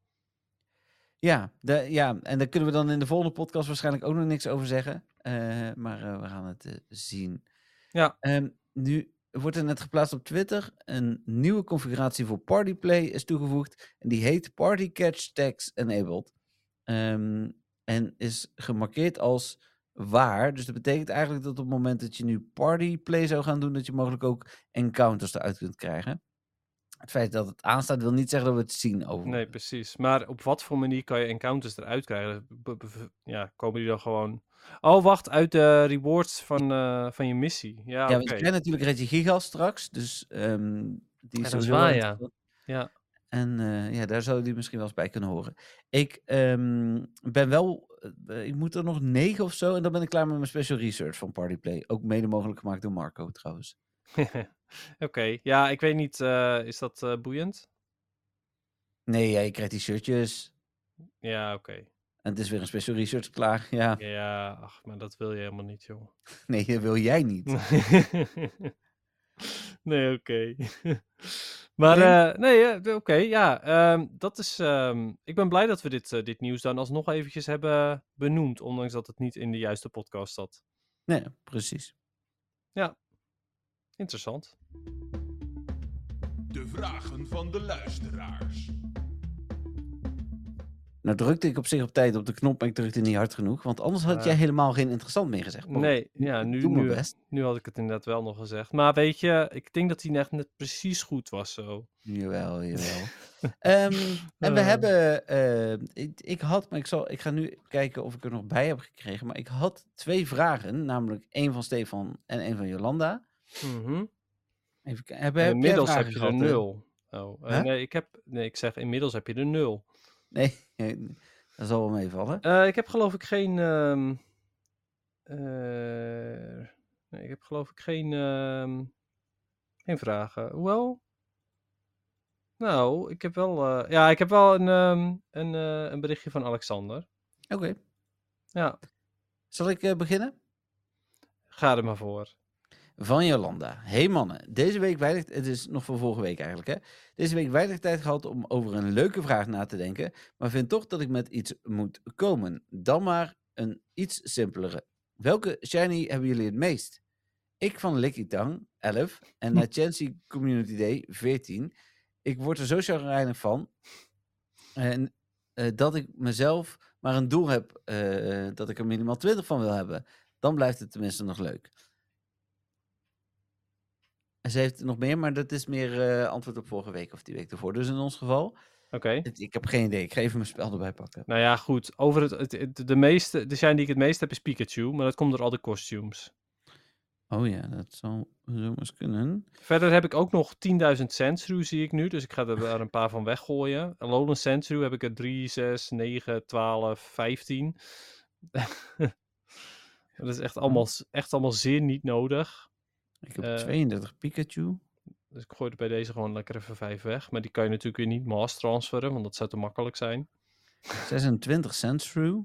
Ja, de, ja, en daar kunnen we dan in de volgende podcast waarschijnlijk ook nog niks over zeggen. Eh, maar we gaan het zien. Ja. Ehm, nu wordt er net geplaatst op Twitter. Een nieuwe configuratie voor Partyplay is toegevoegd. En die heet Party Catch Tags Enabled. Ehm, en is gemarkeerd als waar. Dus dat betekent eigenlijk dat op het moment dat je nu Partyplay zou gaan doen, dat je mogelijk ook encounters eruit kunt krijgen. Het feit dat het aanstaat wil niet zeggen dat we het zien over. Nee, precies. Maar op wat voor manier kan je encounters eruit krijgen? Ja, komen die dan gewoon... Oh, wacht, uit de rewards van, eh, van je missie. Ja, Ja, oké. want je krijgt natuurlijk Reggie Gigas straks. Dus ehm, die Ja, is dat is sowieso waar, wel ja. interessant. Ja. En eh, ja, daar zou die misschien wel eens bij kunnen horen. Ik ehm, ben wel, eh, ik moet er nog negen of zo. En dan ben ik klaar met mijn special research van Partyplay. Ook mede mogelijk gemaakt door Marco trouwens. Oké, ja, ik weet niet, eh, is dat eh, boeiend? Nee, ja, je krijgt die shirtjes. Ja, oké. En het is weer een special research klaar. Ja, Ja, ach, maar dat wil je helemaal niet, joh. nee, dat wil jij niet. nee, oké. maar, Nee? eh, nee, eh, oké, ja. ehm, dat is, ehm, ik ben blij dat we dit, eh, dit nieuws dan alsnog eventjes hebben benoemd, ondanks dat het niet in de juiste podcast zat. Nee, precies. Interessant. De vragen van de luisteraars. Nou drukte ik op zich op tijd op de knop, maar ik drukte niet hard genoeg. Want anders had jij helemaal geen interessant meer gezegd. Nee, ja, nu, nu, nu had ik het inderdaad wel nog gezegd. Maar weet je, ik denk dat hij net, net precies goed was zo. Jawel, jawel. Ehm, en we Eh. hebben, eh, ik, ik had, maar ik, zal, ik ga nu kijken of ik er nog bij heb gekregen. Maar ik had twee vragen, namelijk één van Stefan en één van Jolanda. Mhm. Even. Heb, heb inmiddels heb je er nul. Oh, eh, nee, ik heb, nee, ik zeg inmiddels heb je er nul. Nee, dat zal wel meevallen. Eh, ik heb geloof ik geen. ehm, eh, nee, ik heb geloof ik geen. ehm, geen vragen. Hoewel. Nou, ik heb wel. eh, ja, ik heb wel een, ehm, een, een berichtje van Alexander. Oké, Ja, zal ik beginnen? ga er maar voor. Van Jolanda. Hey mannen, deze week weinig, het is nog van vorige week eigenlijk hè. Deze week weinig tijd gehad om over een leuke vraag na te denken, maar vind toch dat ik met iets moet komen. Dan maar een iets simpelere. Welke shiny hebben jullie het meest? Ik van Licky Tang, 11, en na Chancy Community Day, 14. Ik word er zo chagrijnig van. En eh, dat ik mezelf maar een doel heb eh, dat ik er minimaal 20 van wil hebben. Dan blijft het tenminste nog leuk. Ze heeft nog meer, maar dat is meer eh, antwoord op vorige week of die week ervoor. Dus in ons geval, Oké. ik heb geen idee. Ik ga even mijn spel erbij pakken. Nou ja, goed. Over het, het, het- de meeste, de shine die ik het meest heb is Pikachu, maar dat komt door al de costumes. Oh ja, dat zal zo eens kunnen. Verder heb ik ook nog 10.000 Sandshrew zie ik nu, dus ik ga er wel een paar van weggooien. Alolan Sandshrew heb ik er 3, 6, 9, 12, 15. dat is echt allemaal, echt allemaal zeer niet nodig. Ik heb Eh. 32 Pikachu. Dus ik gooi er bij deze gewoon lekker even 5 weg. Maar die kan je natuurlijk weer niet mass transferen, want dat zou te makkelijk zijn. 26 Sandshrew.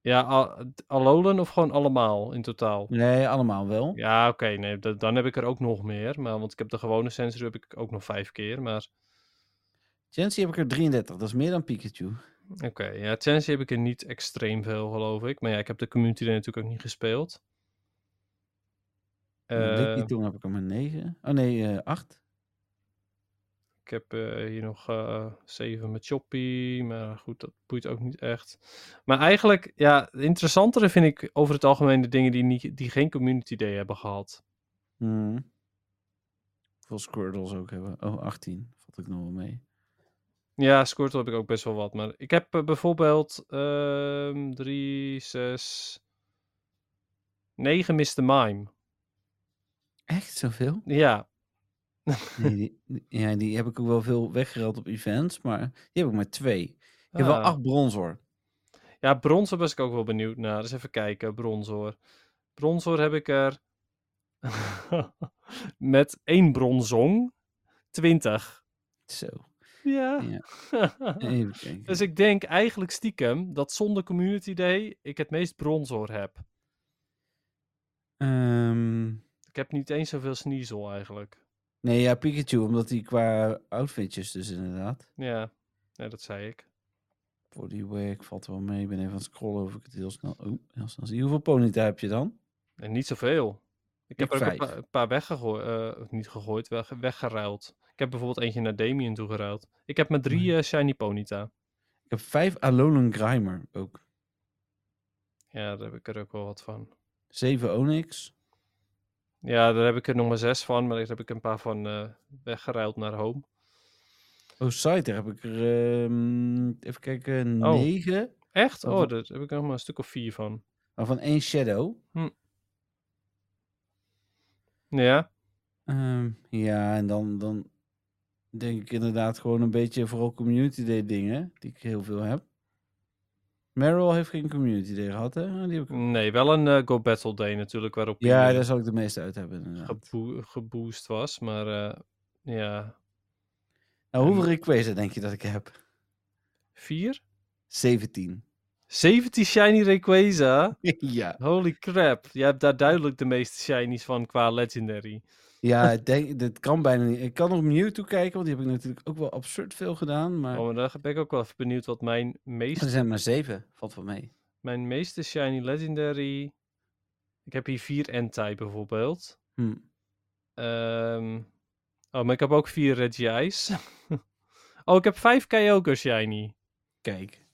Ja, Al- Alolan of gewoon allemaal in totaal? Nee, allemaal wel. Ja, oké, nee, da- dan heb ik er ook nog meer. Maar, want ik heb de gewone Sandshrew heb ik ook nog 5 keer, maar... Chancy heb ik er 33. Dat is meer dan Pikachu. Oké, ja, Chansey heb ik er niet extreem veel, geloof ik. Maar ja, ik heb de community er natuurlijk ook niet gespeeld. Uh, Eh, Licky Tong heb ik er maar 9. Oh nee, eh 8. ik heb eh, hier nog eh 7 met Choppy, maar goed, dat boeit ook niet echt. Maar eigenlijk, ja, het interessantere vind ik over het algemeen de dingen die, niet, die geen community day hebben gehad. Hmm. Veel Squirtles ook hebben. Oh, 18. Valt ik nog wel mee. Ja, Squirtle heb ik ook best wel wat. Maar ik heb eh, bijvoorbeeld 3, 6, 9 Mr. Mime. Echt zoveel? Ja, Nee, die, die- ja, die heb ik ook wel veel weggereld op events, maar die heb ik maar twee. Ik heb wel Ah. acht bronzor. Ja, Bronzor was ik ook wel benieuwd naar. Dus even kijken, Bronzor. Bronzor heb ik er met één bronzong 20. Zo. Ja. Ja. Dus ik denk eigenlijk stiekem dat zonder Community Day ik het meest Bronzor heb. Ehm, Ik heb niet eens zoveel Sneasel eigenlijk. nee, ja, Pikachu, omdat die qua outfitjes dus inderdaad. Ja, nee, dat zei ik. Bodywork valt wel mee. Ik ben even aan het scrollen of ik het heel snel... Oh, heel snel zie. Hoeveel ponyta heb je dan? En niet zoveel. Ik heb er ook een paar, een paar weggegooid, eh, niet gegooid, weg, weggeruild. Ik heb bijvoorbeeld eentje naar Damien toegeruild. Ik heb met drie eh, Shiny Ponyta. Ik heb vijf Alolan Grimer ook. Ja, daar heb ik er ook wel wat van. Zeven Onyx. Ja, daar heb ik er nog maar zes van, maar daar heb ik een paar van eh, weggeruild naar home. Oh, Scyther heb ik er... ehm, even kijken, Oh. negen. Echt? Oh, daar heb ik nog maar een stuk of vier van. Waarvan één Shadow. Ja, Ehm, ja, en dan, dan denk ik inderdaad gewoon een beetje vooral community day dingen, die ik heel veel heb. Meryl heeft geen community day gehad, hè? Die heb ik... nee, wel een eh, Go Battle Day natuurlijk, waarop Ja, eh, daar zal ik de meeste uit hebben, inderdaad. gebo- geboost was, maar eh, ja. Nou, hoeveel Rayquaza denk je dat ik heb? 4? 17. 17 shiny Rayquaza? ja. Holy crap. Je hebt daar duidelijk de meeste shinies van qua legendary. Ja, ik denk, dit kan bijna niet. Ik kan nog Mewtwo kijken, want die heb ik natuurlijk ook wel absurd veel gedaan. Maar Oh, maar daar ben ik ook wel even benieuwd wat mijn er meeste, zijn maar 7. Valt wel mee. mijn meeste shiny legendary... Ik heb hier 4 Entei bijvoorbeeld. Hm. Ehm, Oh, maar ik heb ook 4 Regiais. oh, ik heb 5 Kyogre shiny. Kijk.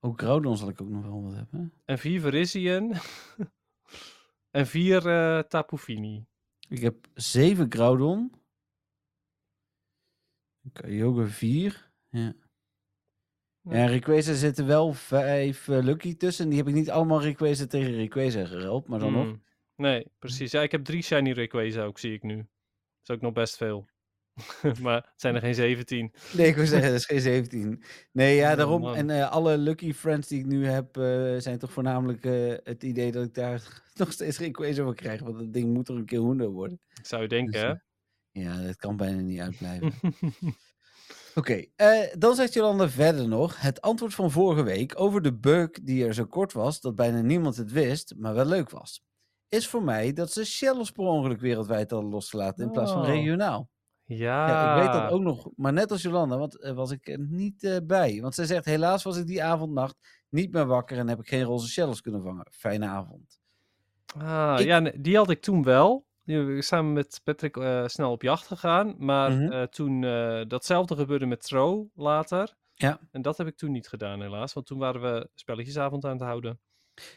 Ook Groudon zal ik ook nog wel wat hebben. En 4 Virizion. en 4 eh Tapu Fini. Ik heb 7 Groudon. Kyogre 4. Ja. Ja. Ja, Rayquaza zitten wel 5 Lucky tussen. Die heb ik niet allemaal Rayquaza tegen Rayquaza geruild, maar dan nog. Hmm. Nee, precies. Ja, ik heb 3 shiny Rayquaza ook, zie ik nu. Dat is ook nog best veel. maar het zijn er geen 17. Nee, ik wil zeggen, dat is geen 17. Nee, ja, Oh, daarom. En eh, alle Lucky Friends die ik nu heb, eh, zijn toch voornamelijk eh, het idee dat ik daar nog steeds Rayquaza wil krijgen. Want dat ding moet toch een keer hoender worden. Zou je denken, Dus, hè? Ja, dat kan bijna niet uitblijven. Oké, eh, dan zegt Jolanda verder nog. Het antwoord van vorige week over de bug die er zo kort was dat bijna niemand het wist, maar wel leuk was. Is voor mij dat ze shells per ongeluk wereldwijd hadden losgelaten in plaats van Oh. regionaal. Ja. Ja, ik weet dat ook nog, maar net als Jolanda, want eh, was ik er niet eh, bij. Want zij zegt, helaas was ik die avondnacht niet meer wakker en heb ik geen roze shells kunnen vangen. Fijne avond. Ah, Ik- ja, die had ik toen wel. We samen met Patrick eh, snel op jacht gegaan. Maar Mhm. eh, toen eh, datzelfde gebeurde met Tro later. Ja. En dat heb ik toen niet gedaan, helaas. Want toen waren we spelletjesavond aan het houden.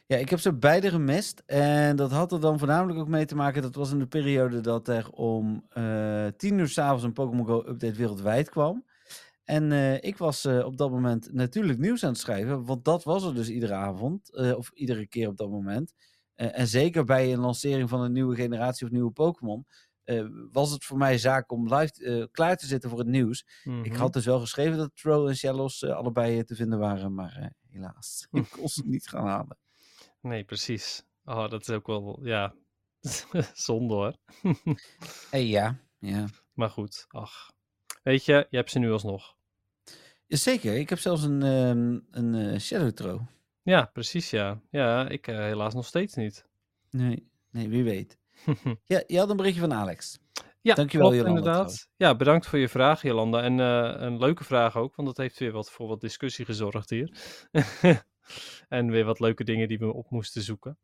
Ja, ik heb ze beide gemist. En dat had er dan voornamelijk ook mee te maken. Dat was in de periode dat er om eh tien uur s'avonds een Pokémon Go update wereldwijd kwam. En eh, ik was eh, op dat moment natuurlijk nieuws aan het schrijven. Want dat was er dus iedere avond. of iedere keer op dat moment. En zeker bij een lancering van een nieuwe generatie of nieuwe Pokémon. was het voor mij zaak om live klaar te zitten voor het nieuws. Ik Mhm. had dus wel geschreven dat Tro en Shellos allebei te vinden waren. Maar helaas, ik kon ze niet gaan halen. Nee, precies. Oh, dat is ook wel, ja, zonde hoor. Hey, ja, ja. Maar goed, ach. Weet je, je hebt ze nu alsnog. Zeker, ik heb zelfs een, ehm, een eh, Shadow Tro. Ja, precies ja. Ja, ik eh, helaas nog steeds niet. Nee, nee, wie weet. Ja, je had een berichtje van Alex. Ja, Dankjewel, klopt, Jolanda, inderdaad. Ja, bedankt voor je vraag, Jolanda. En eh, een leuke vraag ook, want dat heeft weer wat voor wat discussie gezorgd hier. En weer wat leuke dingen die we op moesten zoeken.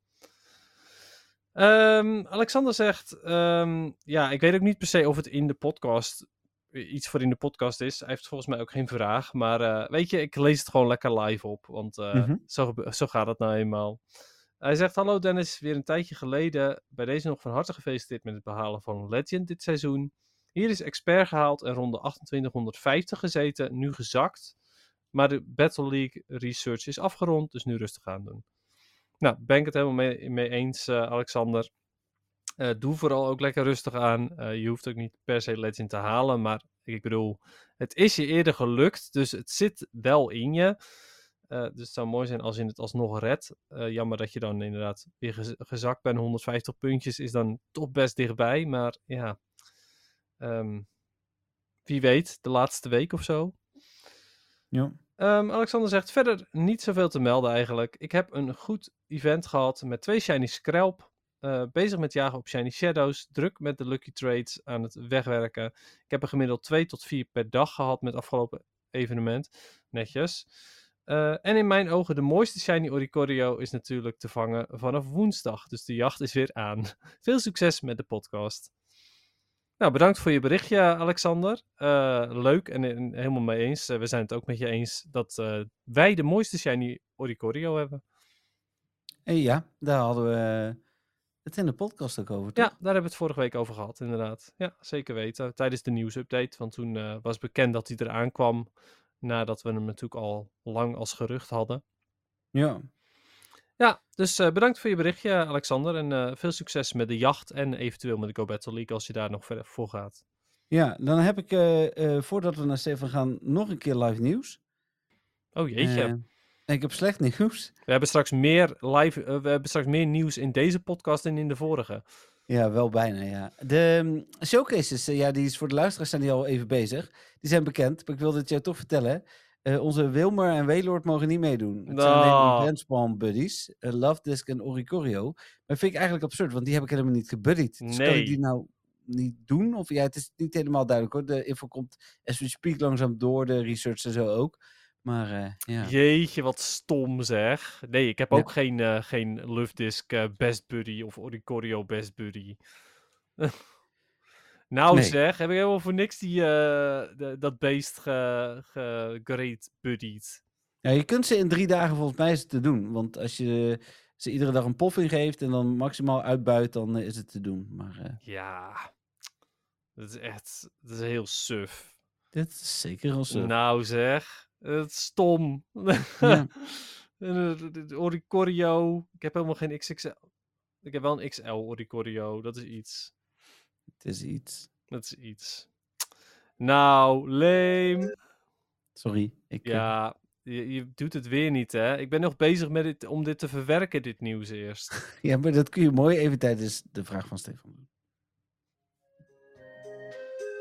Ehm, Alexander zegt, ehm, ja, ik weet ook niet per se of het in de podcast iets voor in de podcast is. Hij heeft volgens mij ook geen vraag, maar eh, weet je, ik lees het gewoon lekker live op, want eh, Mhm. zo, zo gaat het nou eenmaal. Hij zegt: Hallo Dennis, weer een tijdje geleden. Bij deze nog van harte gefeliciteerd met het behalen van Legend dit seizoen. Hier is expert gehaald en ronde 2850 gezeten, nu gezakt. Maar de Battle League research is afgerond, dus nu rustig aan doen. Nou, ben ik het helemaal mee, mee eens, eh, Alexander. Eh, doe vooral ook lekker rustig aan. Eh, je hoeft ook niet per se Legend te halen, maar ik bedoel, het is je eerder gelukt, dus het zit wel in je. Dus het zou mooi zijn als je het alsnog redt. Eh, jammer dat je dan inderdaad weer gez- gezakt bent. 150 puntjes is dan toch best dichtbij. Maar ja, ehm, wie weet, de laatste week of zo. Ja. Ehm, Alexander zegt verder niet zoveel te melden eigenlijk. Ik heb een goed event gehad met twee shiny screlp. eh, bezig met jagen op shiny shadows. Druk met de lucky trades aan het wegwerken. Ik heb er gemiddeld 2 tot 4 per dag gehad met afgelopen evenement. Netjes. Eh, en in mijn ogen de mooiste shiny Oricorio is natuurlijk te vangen vanaf woensdag. Dus de jacht is weer aan. Veel succes met de podcast. Nou, bedankt voor je berichtje, Alexander. Eh, leuk en, en helemaal mee eens. Eh, we zijn het ook met je eens dat eh, wij de mooiste shiny Oricorio hebben. En ja, daar hadden we het in de podcast ook over. Toch? Ja, daar hebben we het vorige week over gehad, inderdaad. Ja, zeker weten. Tijdens de nieuwsupdate, want toen was bekend dat hij eraan kwam. Nadat we hem natuurlijk al lang als gerucht hadden. Ja. Ja, dus eh, bedankt voor je berichtje, Alexander. En eh, veel succes met de jacht en eventueel met de Go Battle League als je daar nog verder voor gaat. ja, dan heb ik, eh, voordat we naar Stefan gaan, nog een keer live nieuws. Oh jeetje. Ik heb slecht nieuws. we hebben straks meer live, we hebben straks meer nieuws in deze podcast dan in de vorige. Ja, wel bijna, ja. De ehm, showcases, ja, die is voor de luisteraars zijn die al even bezig. Die zijn bekend, maar ik wilde het jou toch vertellen. Eh, onze Wilmer en Waylord mogen niet meedoen. Het zijn alleen Nou. Brandspawn buddies, eh, Love Disc en Oricorio. Maar vind ik eigenlijk absurd, want die heb ik helemaal niet gebuddied. Dus kan Nee. ik die nou niet doen? Of ja, het is niet helemaal duidelijk hoor. De info komt as we speak langzaam door, de research en zo ook. Maar eh, ja. Jeetje, wat stom zeg. Nee, ik heb Ja. ook geen, geen Lufdisk eh, Best Buddy of Oricorio Best Buddy. nou Nee. zeg, heb ik helemaal voor niks die, eh, de- dat beest ge, ge, great buddied. Ja, je kunt ze in drie dagen volgens mij te doen. Want als je ze iedere dag een poffing geeft en dan maximaal uitbuit, dan eh, is het te doen. Maar eh, Ja, dat is echt, dat is heel suf. dit is zeker als ze. Nou zeg, het is stom. Ja. Oricorio, ik heb helemaal geen XXL. Ik heb wel een XL Oricorio, dat is iets. Het is iets. Dat is iets. Nou, lame. Sorry. Ik, eh, Ja, je, je doet het weer niet, hè? Ik ben nog bezig met dit, om dit te verwerken, dit nieuws eerst. ja, maar dat kun je mooi even tijdens de vraag van Stefan doen.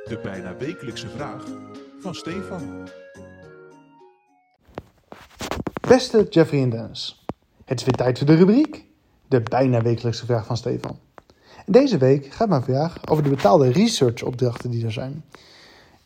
De bijna wekelijkse vraag van Stefan. Beste Jeffrey en Dennis, het is weer tijd voor de rubriek, de bijna wekelijkse vraag van Stefan. Deze week gaat mijn vraag over de betaalde researchopdrachten die er zijn.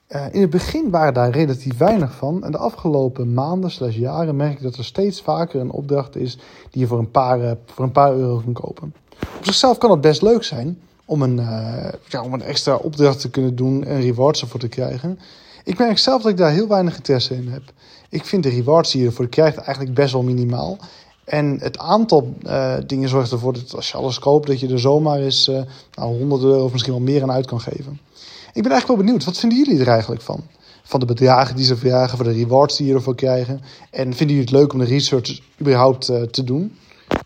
Eh, in het begin waren daar relatief weinig van en de afgelopen maanden slash jaren merk ik dat er steeds vaker een opdracht is die je voor een paar, eh, voor een paar euro kan kopen. Op zichzelf kan het best leuk zijn om een, eh, om een extra opdracht te kunnen doen en rewards ervoor te krijgen. Ik merk zelf dat ik daar heel weinig interesse in heb. Ik vind de rewards die je ervoor krijgt eigenlijk best wel minimaal. En het aantal eh, dingen zorgt ervoor dat als je alles koopt, dat je er zomaar eens eh nou, 100 euro of misschien wel meer aan uit kan geven. Ik ben eigenlijk wel benieuwd, wat vinden jullie er eigenlijk van? Van de bedragen die ze vragen, van de rewards die je ervoor krijgen. En vinden jullie het leuk om de research überhaupt eh, te doen?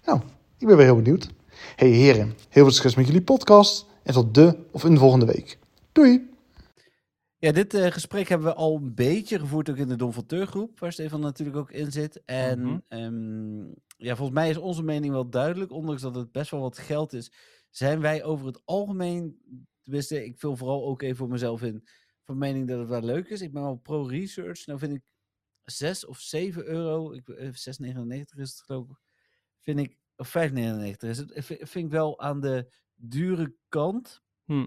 Nou, ik ben weer heel benieuwd. Hey heren, heel veel succes met jullie podcast. En tot de of een volgende week. Doei! Ja, dit eh, gesprek hebben we al een beetje gevoerd ook in de Don Fonteur groep, waar Stefan natuurlijk ook in zit. En Mhm. ehm, ja, volgens mij is onze mening wel duidelijk, ondanks dat het best wel wat geld is, zijn wij over het algemeen, tenminste, ik vul vooral ook even voor mezelf in, van mening dat het wel leuk is. Ik ben wel pro-research. Nou vind ik 6 of 7 euro, ik, eh, 6,99 is het geloof ik, vind ik, of 5,99 is het, eh, vi- vind ik wel aan de dure kant. Hm.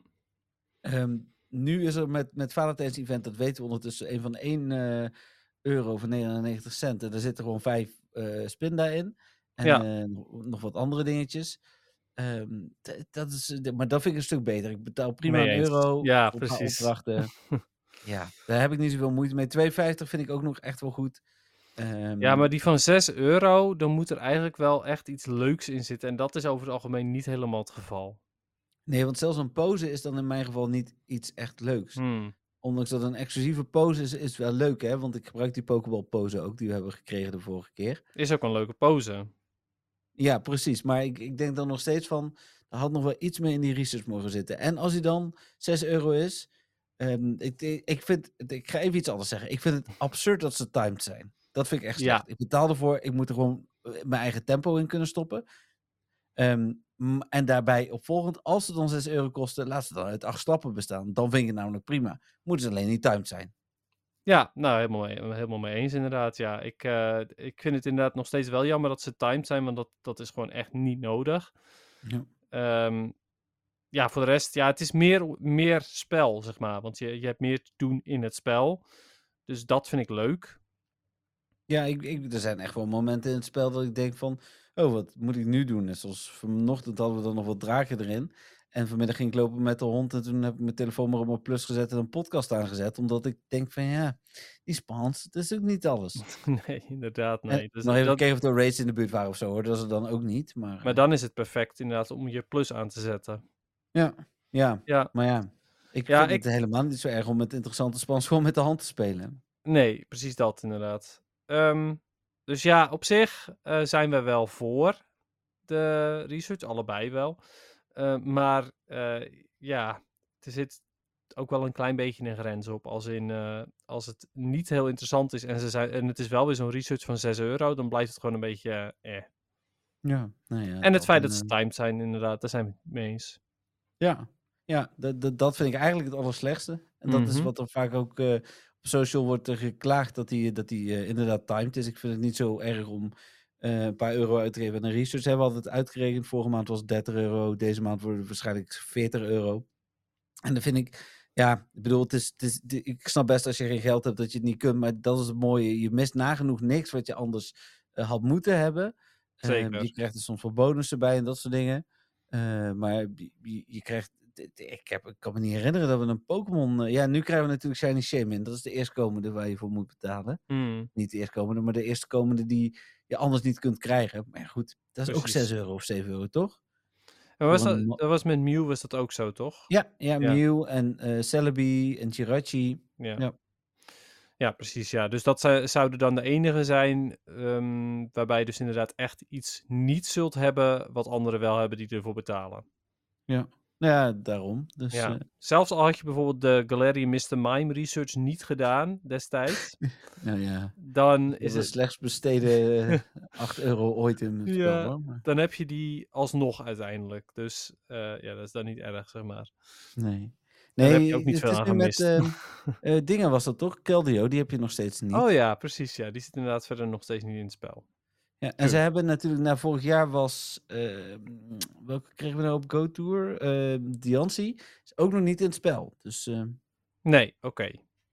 Ehm, nu is er met, met Valentijns event, dat weten we ondertussen, een van 1 eh, euro voor 99 cent. En daar zitten gewoon 5 eh spinda in. En Ja. eh, nog, wat andere dingetjes. Ehm, dat is, eh, maar dat vind ik een stuk beter. Ik betaal prima een euro Ja, voor precies. opdrachten. ja, daar heb ik niet zoveel moeite mee. 2,50 vind ik ook nog echt wel goed. Ehm, Ja, maar die van 6 euro, dan moet er eigenlijk wel echt iets leuks in zitten. En dat is over het algemeen niet helemaal het geval. Nee, want zelfs een pose is dan in mijn geval niet iets echt leuks. Hmm. Ondanks dat een exclusieve pose is, is wel leuk, hè? Want ik gebruik die Pokéball pose ook, die we hebben gekregen de vorige keer. Is ook een leuke pose. Ja, precies. Maar ik, ik denk dan nog steeds van, er had nog wel iets meer in die research mogen zitten. En als hij dan 6 euro is, ehm, ik, ik, vind, ik ga even iets anders zeggen. Ik vind het absurd dat ze timed zijn. Dat vind ik echt Ja. slecht. Ik betaal ervoor, ik moet er gewoon eh, mijn eigen tempo in kunnen stoppen. Ehm, en daarbij opvolgend, als ze dan 6 euro kosten, laat ze dan uit acht stappen bestaan. Dan vind ik het namelijk prima. Moeten ze alleen niet timed zijn. Ja, nou, helemaal mee, helemaal mee eens inderdaad. Ja, ik, eh, ik vind het inderdaad nog steeds wel jammer dat ze timed zijn, want dat, dat is gewoon echt niet nodig. Ja. Ehm, ja, voor de rest, ja, het is meer, meer spel, zeg maar. Want je, je hebt meer te doen in het spel. Dus dat vind ik leuk. Ja, ik, ik, er zijn echt wel momenten in het spel dat ik denk van... Oh, wat moet ik nu doen? Net zoals vanochtend hadden we dan nog wat draken erin. En vanmiddag ging ik lopen met de hond. En toen heb ik mijn telefoon maar op mijn plus gezet en een podcast aangezet. Omdat ik denk van ja, die Spaans, dat is ook niet alles. nee, inderdaad, En nee. Dus nog even dat- kijken of er raids in de buurt waren of zo hoor. Dat is er dan ook niet. Maar, maar eh, dan is het perfect inderdaad om je plus aan te zetten. ja, ja, Ja, maar ja. Ik Ja, vind ik- het helemaal niet zo erg om met interessante Spaans gewoon met de hand te spelen. nee, precies dat inderdaad. Ehm, dus ja, op zich eh, zijn we wel voor de research, allebei wel. Eh, maar eh, ja, er zit ook wel een klein beetje een grens op. Als, in, als het niet heel interessant is en, ze zijn, en het is wel weer zo'n research van 6 euro, dan blijft het gewoon een beetje eh. Ja, nou ja. En het feit dat ze timed zijn, inderdaad, daar zijn we het mee eens. Ja, ja dat, dat, dat vind ik eigenlijk het allerslechtste. En dat is Mhm. wat er vaak ook social wordt er geklaagd dat die, dat die eh, inderdaad timed is. Ik vind het niet zo erg om eh, een paar euro uit te geven aan een research. Hebben we altijd uitgerekend. Vorige maand was het 30 euro. Deze maand wordt het waarschijnlijk 40 euro. En dan vind ik, ja, ik bedoel, het is, het is, ik snap best als je geen geld hebt dat je het niet kunt. Maar dat is het mooie. Je mist nagenoeg niks wat je anders eh, had moeten hebben. Eh, Zeker. je krijgt er soms wel bonussen bij en dat soort dingen. Eh, maar je- je krijgt. Ik, heb, ik kan me niet herinneren dat we een Pokémon. eh, ja, nu krijgen we natuurlijk Shiny Shaman. Dat is de eerstkomende waar je voor moet betalen. Hmm, Niet de eerstkomende, maar de eerstkomende die je anders niet kunt krijgen. Maar ja, goed, dat is ook Precies. 6 euro of 7 euro, toch? En was dat, dat was met Mew was dat ook zo, toch? Ja, ja, Ja. Mew en eh Celebi en Jirachi. Ja. Ja. Ja, precies. Ja. Dus dat zou- zouden dan de enige zijn ehm, waarbij je dus inderdaad echt iets niet zult hebben wat anderen wel hebben die ervoor betalen. Nou ja, daarom. Dus, ja. eh, Zelfs al had je bijvoorbeeld de Galarian Mr. Mime research niet gedaan destijds, nou ja, dan is is het, slechts besteden eh, 8 euro ooit in het spel. Ja. hoor, maar dan heb je die alsnog uiteindelijk. Dus eh, ja, dat is dan niet erg, zeg maar. nee. Daar Nee, heb je ook niet veel aan nu met gemist. ehm, eh, dingen was dat toch? Keldeo, die heb je nog steeds niet. Oh ja, precies. Ja, die zit inderdaad verder nog steeds niet in het spel. Ja, en ze hebben natuurlijk, na vorig jaar was, ehm, welke kregen we nou op Go Tour? Uh, Diancie is ook nog niet in het spel. Dus ehm, Nee, oké.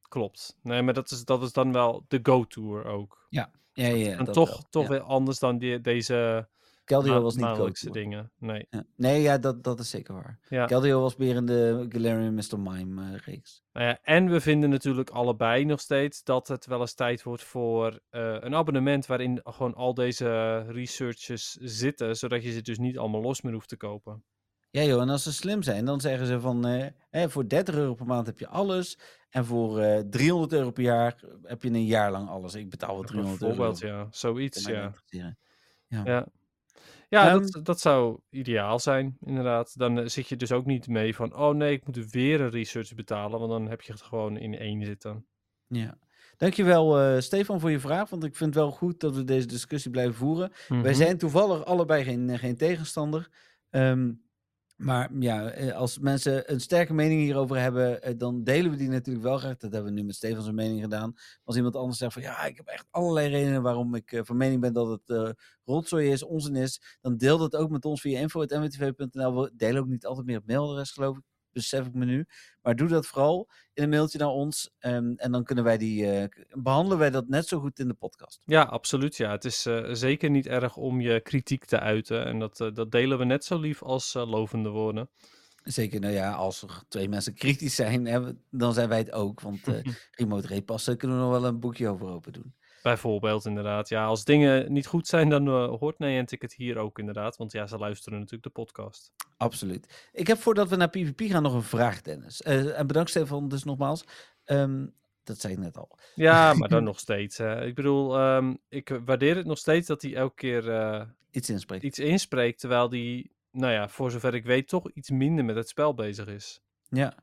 Klopt. Nee, maar dat is, dat is dan wel de Go-Tour ook. ja, ja, ja. en toch, wel. toch Ja. weer anders dan die, deze Keldeo was niet Tour. dingen. Nee. Ja. Nee, ja, dat, dat is zeker waar. Ja. Keldeo was meer in de Galarian Mr. Mime eh, reeks. Nou ja, en we vinden natuurlijk allebei nog steeds dat het wel eens tijd wordt voor eh, een abonnement waarin gewoon al deze researches zitten, zodat je ze dus niet allemaal los meer hoeft te kopen. Ja joh, en als ze slim zijn, dan zeggen ze van, eh, voor 30 euro per maand heb je alles. En voor eh 300 euro per jaar heb je een jaar lang alles. Ik betaal wel 300 euro. Bijvoorbeeld, ja. Zoiets, ja. Ja, ja Ehm, dat, dat zou ideaal zijn, inderdaad. Dan eh, zit je dus ook niet mee van, oh nee, ik moet weer een research betalen, want dan heb je het gewoon in één zitten. Ja. Dankjewel eh Stefan voor je vraag, want ik vind het wel goed dat we deze discussie blijven voeren. Wij Mhm. zijn toevallig allebei geen, eh, geen tegenstander. Ehm, maar ja, eh, als mensen een sterke mening hierover hebben, eh, dan delen we die natuurlijk wel graag. Dat hebben we nu met Stefan zijn mening gedaan. Als iemand anders zegt van ja, ik heb echt allerlei redenen waarom ik eh, van mening ben dat het rotzooi is, onzin is, dan deel dat ook met ons via info.mwtv.nl. We delen ook niet altijd meer het mailadres, geloof ik. Besef ik me nu. Maar doe dat vooral in een mailtje naar ons. ehm, en dan kunnen wij die, eh, behandelen wij dat net zo goed in de podcast. Ja, absoluut. Ja. Het is eh, zeker niet erg om je kritiek te uiten. En dat, eh, dat delen we net zo lief als lovende woorden. Zeker, nou ja, als er twee mensen kritisch zijn, hè, dan zijn wij het ook. Want eh remote repassen kunnen we nog wel een boekje over open doen. Bijvoorbeeld, inderdaad. Ja, als dingen niet goed zijn, dan eh, hoort Niantic het hier ook inderdaad. Want ja, ze luisteren natuurlijk de podcast. Absoluut. Ik heb voordat we naar PvP gaan nog een vraag, Dennis. Eh, en bedankt Stefan dus nogmaals. Ehm, dat zei ik net al. Ja, maar dan nog steeds. Hè. Ik bedoel, ehm, ik waardeer het nog steeds dat hij elke keer eh, Iets inspreken. iets inspreekt. Terwijl hij, nou ja, voor zover ik weet, toch iets minder met het spel bezig is. Ja,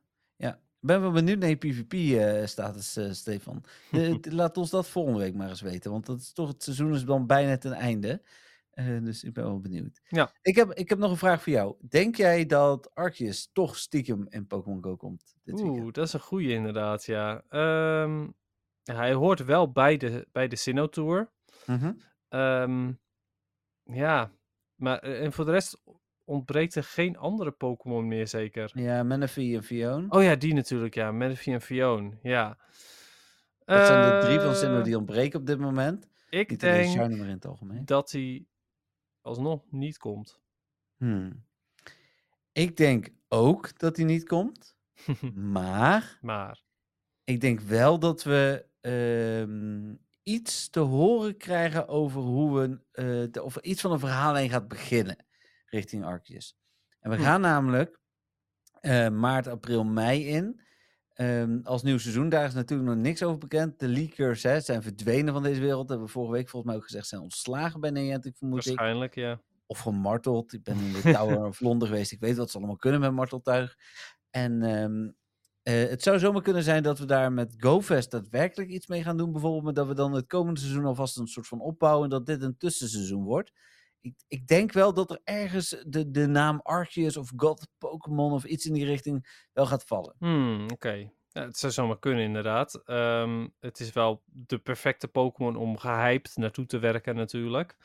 ben wel benieuwd naar je PvP-status, eh, Stefan. De- de- laat ons dat volgende week maar eens weten. Want dat is toch, het seizoen is dan bijna ten einde. Eh, dus ik ben wel benieuwd. Ja. Ik heb, ik heb nog een vraag voor jou. Denk jij dat Arceus toch stiekem in Pokémon Go komt dit Oeh, weekend? dat is een goeie inderdaad, ja. Ehm, hij hoort wel bij de, bij de Sinnoh Tour. Mhm. Ehm, ja, maar eh, en voor de rest ontbreekt er geen andere Pokémon meer, zeker. Ja, Manaphy en Fion. Oh ja, die natuurlijk, ja. Manaphy en Fion, ja. dat zijn de drie van Eh, Sinnoh die ontbreken op dit moment. Ik Niet denk in het algemeen. dat hij alsnog niet komt. Hmm. Ik denk ook dat hij niet komt. Maar maar, ik denk wel dat we ehm, iets te horen krijgen over hoe we, eh, de, of er iets van een verhaallijn gaat beginnen richting Arceus. En we Hm. gaan namelijk eh, maart, april, mei in. Ehm, als nieuw seizoen, daar is natuurlijk nog niks over bekend. De leakers hè, zijn verdwenen van deze wereld. Hebben we vorige week volgens mij ook gezegd. Zijn ontslagen bij Niantic, vermoed ik. waarschijnlijk, ja. Of gemarteld. Ik ben in de Tower of Londen geweest. Ik weet wat ze allemaal kunnen met marteltuig. En ehm, eh, het zou zomaar kunnen zijn dat we daar met GoFest daadwerkelijk iets mee gaan doen. Bijvoorbeeld dat we dan het komende seizoen alvast een soort van opbouwen. En dat dit een tussenseizoen wordt. Ik, ik denk wel dat er ergens de, de naam Arceus of God Pokémon of iets in die richting wel gaat vallen. Hmm, oké. Ja, het zou zomaar kunnen, inderdaad. Ehm, het is wel de perfecte Pokémon om gehyped naartoe te werken, natuurlijk.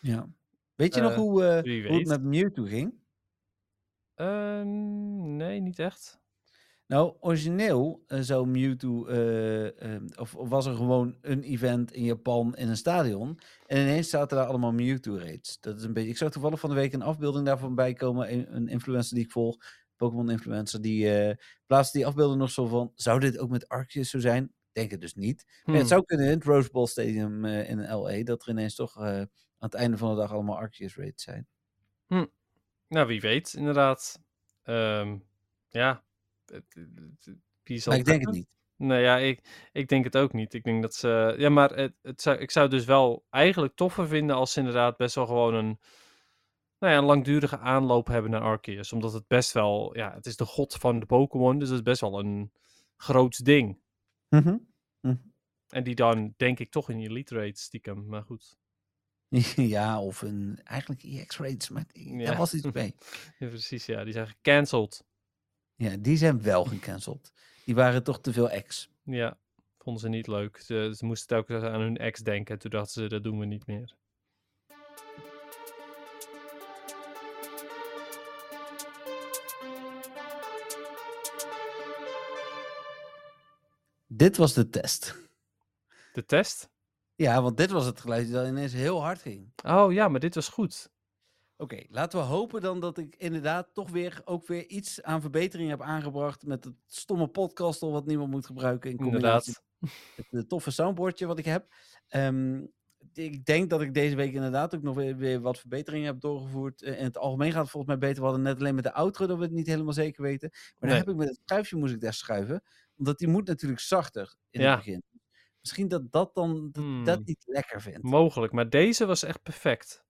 Ja. Weet je nog Eh, hoe, eh, hoe het met Mewtwo ging? Ehm, nee, niet echt. Nou, origineel eh, zou Mewtwo, eh, eh, of, of was er gewoon een event in Japan in een stadion. En ineens zaten daar allemaal Mewtwo-raids. Dat is een beetje. Ik zag toevallig van de week een afbeelding daarvan bij komen. Een, een influencer die ik volg, Pokémon-influencer, die eh plaatste die afbeelding nog zo van: zou dit ook met Arceus zo zijn? Ik Denk het dus niet. Maar ja, het Hmm. zou kunnen in het Rose Bowl Stadium in LA, dat er ineens toch aan het einde van de dag allemaal Arceus-raids zijn. Nou, wie weet, inderdaad. Ehm, ja. Wie zal Maar ik denk het niet. Nou ja, ik, ik denk het ook niet. Ik denk dat ze. Ja, maar het, het zou, ik zou het dus wel eigenlijk toffer vinden als ze inderdaad best wel gewoon een. Nou ja, een langdurige aanloop hebben naar Arceus. Omdat het best wel. Ja, het is de god van de Pokémon. Dus het is best wel een groots ding. Mhm. En die dan, denk ik, toch in Elite Raid stiekem. Maar goed. ja, of een, eigenlijk EX-raids, maar die- Ja. daar was iets mee. Ja, precies, ja. Die zijn gecanceld. Ja, die zijn wel gecanceld. Die waren toch te veel ex. Ja, vonden ze niet leuk. Ze, ze moesten telkens aan hun ex denken. Toen dachten ze, dat doen we niet meer. Dit was de test. De test? Ja, want dit was het geluid dat ineens heel hard ging. Oh ja, maar dit was goed. Oké, laten we hopen dan dat ik inderdaad toch weer ook weer iets aan verbetering heb aangebracht met het stomme podcast wat niemand moet gebruiken in combinatie met het toffe soundboardje wat ik heb. Ehm, ik denk dat ik deze week inderdaad ook nog weer, weer wat verbeteringen heb doorgevoerd. Eh, in het algemeen gaat het volgens mij beter. We hadden net alleen met de outro dat we het niet helemaal zeker weten. Maar Nee. dan heb ik met het schuifje moest ik daar schuiven. Omdat die moet natuurlijk zachter in Ja. het begin. Misschien dat dat dan dat, Hmm. dat niet lekker vindt. Mogelijk, maar deze was echt perfect.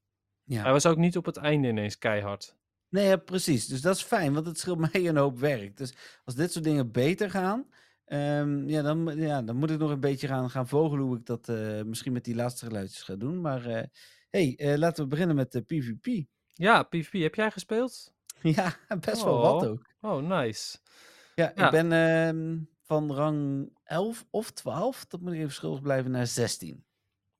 Ja. Hij was ook niet op het einde ineens keihard. Nee, ja, precies. Dus dat is fijn, want het scheelt mij een hoop werk. Dus als dit soort dingen beter gaan, ehm, ja, dan, ja, dan moet ik nog een beetje gaan, gaan vogelen hoe ik dat eh, misschien met die laatste geluidjes ga doen. Maar eh, hey, eh, laten we beginnen met de PvP. Ja, PvP, heb jij gespeeld? ja, best wel wat Oh. ook. Oh, nice. Ja, Ja. ik ben ehm, van rang 11 of 12, dat moet ik even schuldig blijven, naar 16.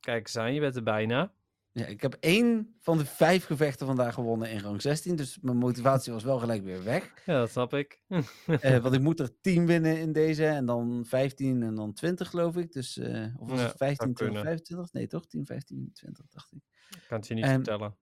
Kijk eens aan, je bent er bijna. Ja, ik heb één van de vijf gevechten vandaag gewonnen in rang 16, dus mijn motivatie was wel gelijk weer weg. Ja, dat snap ik. Eh, want ik moet er 10 winnen in deze en dan 15 en dan 20 geloof ik. Dus, eh, of was Ja, het 15, zou 20, kunnen. 25? Nee toch? 10, 15, 20 dacht ik. Ik kan het je niet En- vertellen.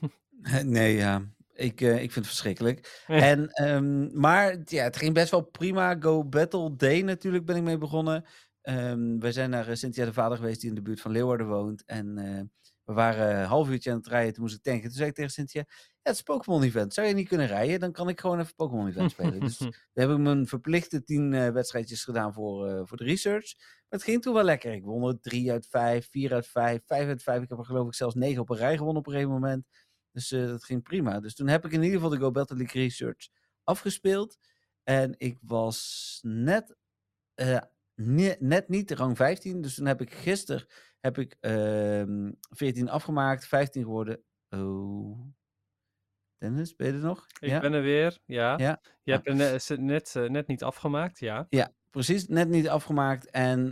Nee, ja. Ik, eh, ik vind het verschrikkelijk. En, ehm, maar ja, het ging best wel prima. Go Battle Day natuurlijk ben ik mee begonnen. Ehm we zijn naar eh, Cynthia de Vader geweest die in de buurt van Leeuwarden woont. En eh, we waren een half uurtje aan het rijden. Toen moest ik tanken. Toen zei ik tegen Cynthia, ja, het is Pokémon event. Zou je niet kunnen rijden? Dan kan ik gewoon even Pokémon event spelen. Dus we hebben mijn verplichte tien eh, wedstrijdjes gedaan voor, eh, voor de research. Maar het ging toen wel lekker. Ik won er 3 uit 5, 4 uit 5, 5 uit 5. Ik heb er geloof ik zelfs 9 op een rij gewonnen op een gegeven moment. Dus eh, dat ging prima. Dus toen heb ik in ieder geval de Go Battle League Research afgespeeld. En ik was net, ne- net niet rang 15. Dus toen heb ik gisteren heb ik, ehm 14 afgemaakt, 15 geworden. Oh. Dennis, ben je er nog? Ik ja? ben er weer, ja. Ja? Je hebt er net, eh, net niet afgemaakt, ja. Ja, precies. Net niet afgemaakt. En,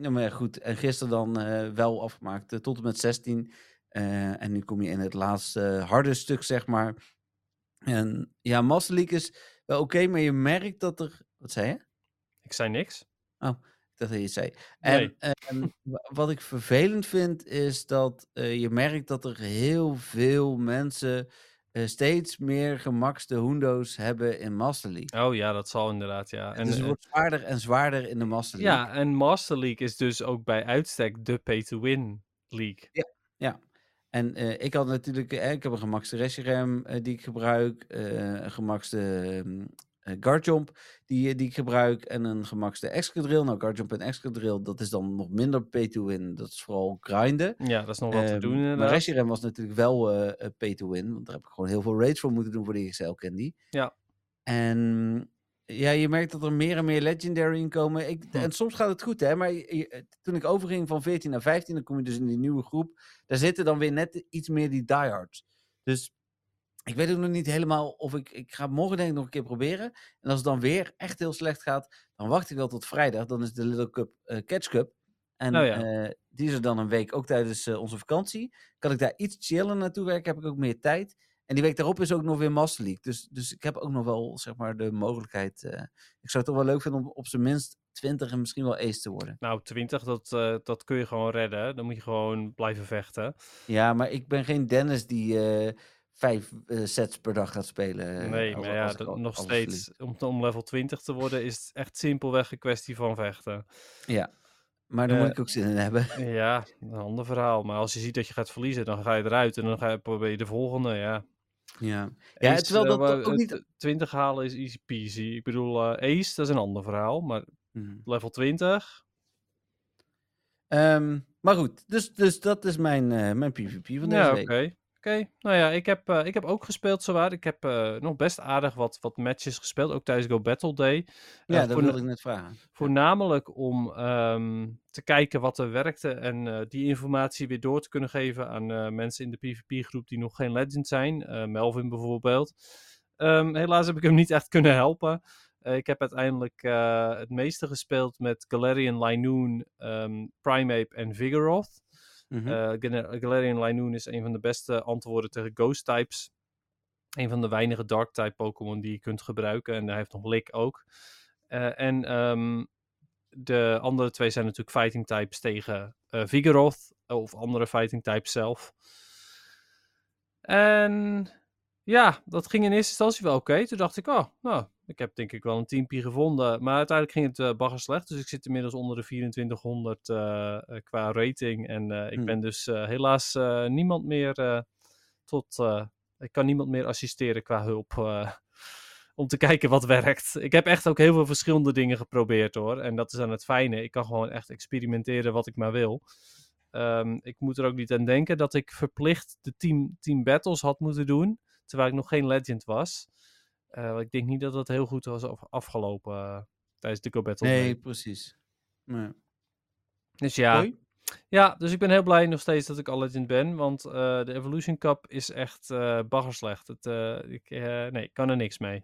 nou, maar goed. En gisteren dan eh, wel afgemaakt eh, tot en met 16. Eh, en nu kom je in het laatste eh, harde stuk, zeg maar. En ja, Master League is wel oké, maar je merkt dat er... Wat zei je? Ik zei niks. Dat het zei. En Nee. ehm, wa- wat ik vervelend vind, is dat eh, je merkt dat er heel veel mensen eh, steeds meer gemakste hundo's hebben in Master League. Oh ja, dat zal inderdaad, ja. En, dus het eh, wordt zwaarder en zwaarder in de Master League. ja, en Master League is dus ook bij uitstek de pay-to-win league. En eh, ik had natuurlijk, eh, ik heb een gemakste eh die ik gebruik, een gemakste eh, Guardjump die, eh, die ik gebruik en een gemakste Excadrill. Nou, Guardjump en Excadrill, dat is dan nog minder pay to win, dat is vooral grinden. Ja, dat is nog wat te Ehm, doen maar inderdaad. Reshiram was natuurlijk wel eh, eh, pay to win, want daar heb ik gewoon heel veel raids voor moeten doen voor de XL Candy. Ja. En Ja, je merkt dat er meer en meer Legendary in komen. Ik, Hm. En soms gaat het goed, hè. Maar je- toen ik overging van 14 naar 15, dan kom je dus in die nieuwe groep. Daar zitten dan weer net iets meer die diehards. Dus ik weet ook nog niet helemaal of ik... Ik ga morgen denk ik nog een keer proberen. En als het dan weer echt heel slecht gaat, dan wacht ik wel tot vrijdag. Dan is de Little Cup eh, Catch Cup. En Oh ja. eh, die is er dan een week, ook tijdens eh, onze vakantie. Kan ik daar iets chillen naartoe werken, heb ik ook meer tijd. En die week daarop is ook nog weer Master League. Dus, dus ik heb ook nog wel, zeg maar, de mogelijkheid. ik zou het toch wel leuk vinden om op zijn minst 20 en misschien wel ace te worden. Nou, 20, dat, dat kun je gewoon redden. Dan moet je gewoon blijven vechten. Ja, maar ik ben geen Dennis die vijf eh, sets per dag gaat spelen. eh, nee, als- maar ja, dat- al- nog steeds. Om, om level 20 te worden is het echt simpelweg een kwestie van vechten. Ja, maar daar moet Eh, ik ook zin in hebben. Ja, een ander verhaal. Maar als je ziet dat je gaat verliezen, dan ga je eruit en dan ga je, probeer je de volgende. Ja, Ja, ja Ace, terwijl dat maar ook niet... het 20 halen is easy peasy. Ik bedoel, Ace, dat is een ander verhaal. Maar Mhm. level 20, Ehm, maar goed, dus, dus dat is mijn, mijn PvP van deze ja, oké. week. Oké, nou ja, ik heb, eh, ik heb ook gespeeld zowaar. Ik heb eh, nog best aardig wat, wat matches gespeeld, ook tijdens Go Battle Day. Ja, Eh, dat voorna- wilde ik net vragen. Voornamelijk om ehm, te kijken wat er werkte en die informatie weer door te kunnen geven aan mensen in de PvP-groep die nog geen legend zijn. Melvin bijvoorbeeld. Ehm, helaas heb ik hem niet echt kunnen helpen. Ik heb uiteindelijk het meeste gespeeld met Galarian Linoon, ehm, Primeape en Vigoroth. Mhm. Eh, Galarian Linoon is een van de beste antwoorden tegen Ghost types. Een van de weinige Dark type Pokémon die je kunt gebruiken. En hij heeft nog Lick ook. Eh, en ehm, de andere twee zijn natuurlijk fighting types tegen eh Vigoroth. Of andere fighting types zelf. En ja, dat ging in eerste instantie wel oké. Toen dacht ik, oh, nou, ik heb denk ik wel een teampie gevonden. Maar uiteindelijk ging het eh bagger slecht. Dus ik zit inmiddels onder de 2400 eh, eh, qua rating. En ik Hmm. ben dus helaas niemand meer tot... ik kan niemand meer assisteren qua hulp. om te kijken wat werkt. Ik heb echt ook heel veel verschillende dingen geprobeerd hoor. En dat is aan het fijne. Ik kan gewoon echt experimenteren wat ik maar wil. Ehm, ik moet er ook niet aan denken dat ik verplicht de team, team battles had moeten doen. Terwijl ik nog geen legend was. Eh, ik denk niet dat dat heel goed was af- afgelopen eh, tijdens de Go Battle. nee, precies. Nee. Dus ja, Hoi? ja, dus ik ben heel blij nog steeds dat ik al legend ben. Want eh, de Evolution Cup is echt baggerslecht. Het, ik, nee, ik kan er niks mee.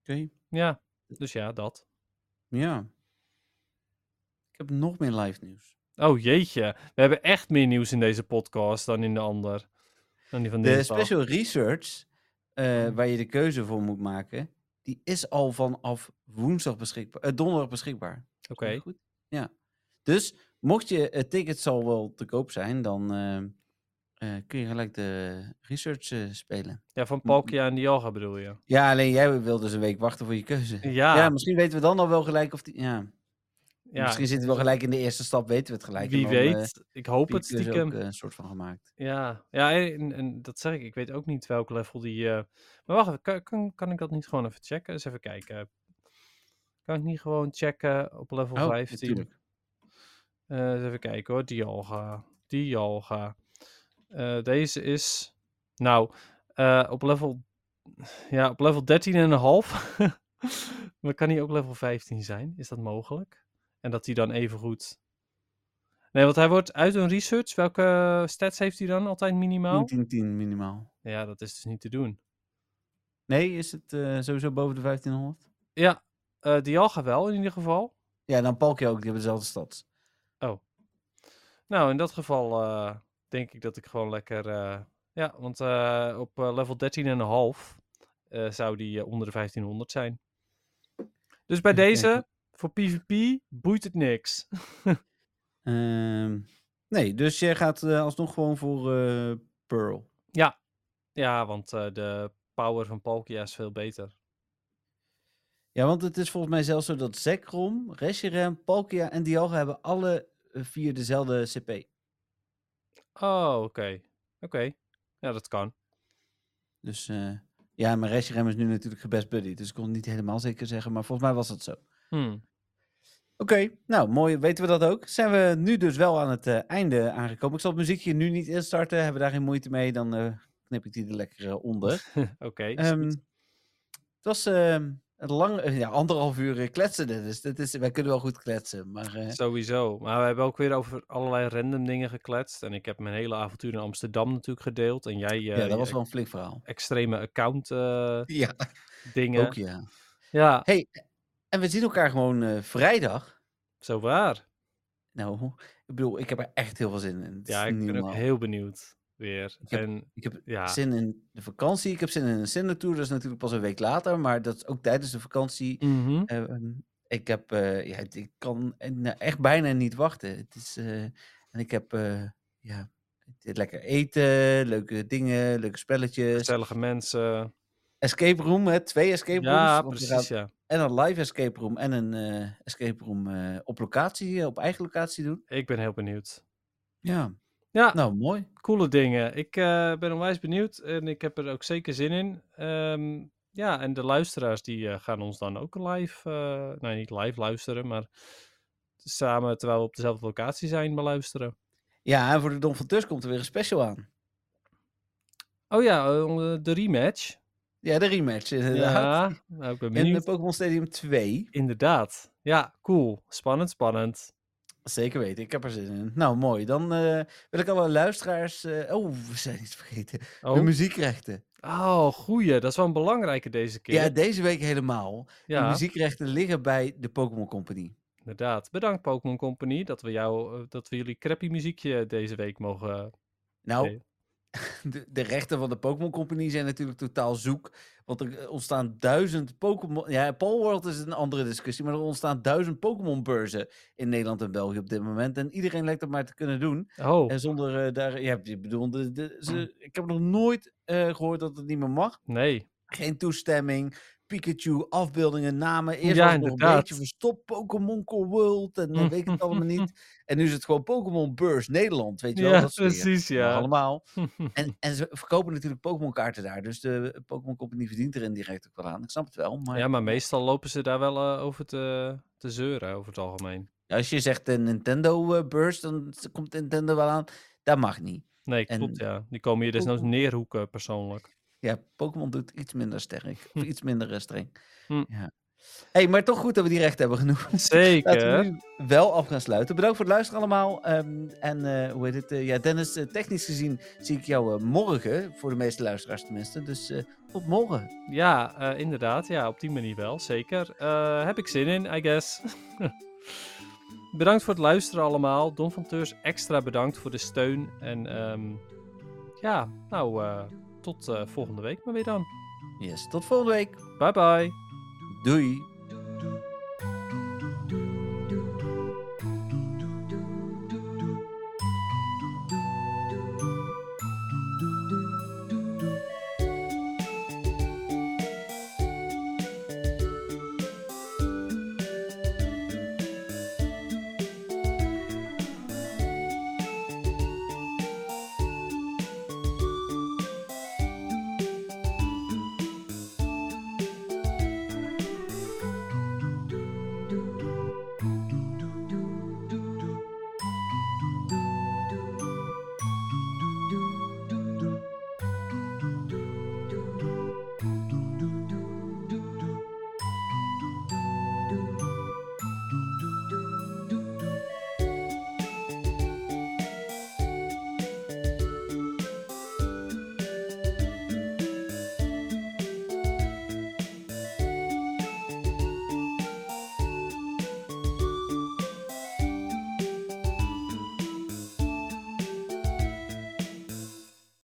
Oké. Ja, dus ja, dat. Ja. Ik heb nog meer live nieuws. Oh jeetje, we hebben echt meer nieuws in deze podcast dan in de ander. Dan die van De special research, eh, Hmm. waar je de keuze voor moet maken, die is al vanaf woensdag beschikbaar, eh, donderdag beschikbaar. Oké, Goed? Ja. Dus mocht je het ticket zal wel te koop zijn, dan eh, eh, kun je gelijk de research eh, spelen. ja, van Palkia en Dialga bedoel je? Ja, alleen jij wil dus een week wachten voor je keuze. Ja, Ja, misschien weten we dan al wel gelijk of die. Ja, ja, misschien zitten we wel gelijk in de eerste stap, weten we het gelijk. wie dan, eh, weet. ik hoop het stiekem. ook, eh, een soort van gemaakt. Ja, ja en, en dat zeg ik. Ik weet ook niet welk level die... eh, Maar wacht even, kan, kan, kan ik dat niet gewoon even checken? Eens even kijken. Kan ik niet gewoon checken op level Oh, 15? natuurlijk. Eh, eens even kijken hoor. Dialga. Dialga. Deze is... Nou, op level... Ja, op level 13 en een half. maar kan hij ook level 15 zijn? Is dat mogelijk? En dat hij dan even goed... Nee, want hij wordt uit een research. Welke stats heeft hij dan altijd minimaal? 10, 10, 10 minimaal. Ja, dat is dus niet te doen. Nee, is het eh, sowieso boven de 1500? Ja, eh Dialga wel in ieder geval. Ja, dan Palkia ook, die hebben dezelfde stads. Nou, in dat geval eh, denk ik dat ik gewoon lekker... ja, want op level 13,5 eh zou die onder de 1500 zijn. Dus bij deze. Voor PvP, boeit het niks. Ehm, nee, dus jij gaat eh, alsnog gewoon voor eh, Pearl. Ja, want eh, de power van Palkia is veel beter. Ja, want het is volgens mij zelfs zo dat Zekrom, Reshiram, Palkia en Dialga hebben alle vier dezelfde CP. Oh, oké. Oké. Ja, dat kan. Dus ja, maar Reshiram is nu natuurlijk gebest buddy, dus ik kon het niet helemaal zeker zeggen, maar volgens mij was dat zo. Hmm. Oké, nou mooi, weten we dat ook. Zijn we nu dus wel aan het eh, einde aangekomen. Ik zal het muziekje nu niet instarten, hebben we daar geen moeite mee, dan eh, knip ik die er lekker eh, onder. Oké. Ehm, goed. was ehm, een lang, eh, ja, anderhalf uur kletsen. Dus dat is, wij kunnen wel goed kletsen. Maar Sowieso. Maar we hebben ook weer over allerlei random dingen gekletst. En ik heb mijn hele avontuur in Amsterdam natuurlijk gedeeld. En jij ja, dat was wel een flink verhaal. extreme account Ja, dingen. ook ja. Ja, Hey, en we zien elkaar gewoon eh, vrijdag. zo waar. Nou, ik bedoel, ik heb er echt heel veel zin in. Het Ja, ik ben ook heel benieuwd weer. Ik heb- En Ik heb ja, zin in de vakantie. Ik heb zin in een Cindertour. Dat is natuurlijk pas een week later. Maar dat is ook tijdens de vakantie. mhm. Eh, ehm, ik heb, eh, ja, ik kan nou, echt bijna niet wachten. Het is, eh, en ik heb, ja, lekker eten, leuke dingen, leuke spelletjes. gezellige mensen. Escape room, hè, twee escape rooms. Ja, precies, ja. En een live escape room en een eh, escape room eh, op locatie, eh, op eigen locatie doen. Ik ben heel benieuwd. Ja, Ja, nou mooi. coole dingen. Ik ben onwijs benieuwd en ik heb er ook zeker zin in. Ehm, ja, en de luisteraars die gaan ons dan ook live, nou niet live luisteren, maar samen terwijl we op dezelfde locatie zijn beluisteren. Ja, en voor de Don van Tus komt er weer een special aan. Oh ja, de rematch. Ja, de rematch inderdaad. Ja, nou, ik ben In de. Pokémon Stadium 2. Inderdaad. Ja, cool. Spannend, spannend. Zeker weten, ik heb er zin in. Nou, mooi. Dan eh, wil ik alle luisteraars... eh, oh, we zijn iets vergeten. De Oh, muziekrechten. oh goeie. Dat is wel een belangrijke deze keer. Ja, deze week helemaal. De Ja, muziekrechten liggen bij de Pokémon Company. inderdaad. Bedankt Pokémon Company dat we, jou, eh, dat we jullie crappy muziekje deze week mogen... Nou, Nee. De, de rechten van de Pokémon Company zijn natuurlijk totaal zoek. Want er ontstaan duizend Pokémon... Ja, Palworld is een andere discussie. Maar er ontstaan duizend Pokémon-beurzen in Nederland en België op dit moment. En iedereen lijkt dat maar te kunnen doen. Oh, En zonder eh, daar... Ja, ik bedoel, de, de, ze, ik heb nog nooit eh, gehoord dat het niet meer mag. nee. Geen toestemming. Pikachu, afbeeldingen, namen. Eerst Ja, was nog een beetje verstopt Pokémon Core World. En dan weet ik het allemaal niet. En nu is het gewoon Pokémon Beurs Nederland. Weet je wel? Ja, Dat precies, ja. allemaal. En, en ze verkopen natuurlijk Pokémon kaarten daar. Dus de Pokémon Company verdient er indirect ook wel aan. Ik snap het wel. Maar Ja, maar meestal lopen ze daar wel eh, over te, te zeuren, over het algemeen. als je zegt een Nintendo eh, beurs, dan komt Nintendo wel aan. Dat mag niet. Nee, En- klopt, ja. Die komen je desnoods neerhoeken, persoonlijk. Ja, Pokémon doet iets minder sterk. Of iets minder streng. Hm. Ja. hey, maar toch goed dat we die recht hebben genoemd. Laten Zeker. we nu wel af gaan sluiten. Bedankt voor het luisteren allemaal. Ehm, en eh, hoe heet het? eh, ja, Dennis, eh, technisch gezien zie ik jou morgen. Voor de meeste luisteraars tenminste. Dus tot morgen. Ja, inderdaad. Ja, op die manier wel, zeker. Heb ik zin in, I guess. bedankt voor het luisteren allemaal. Don van Teurs extra bedankt voor de steun. En ehm, ja, nou, tot eh, volgende week maar weer dan. Yes, tot volgende week. Bye bye. Doei.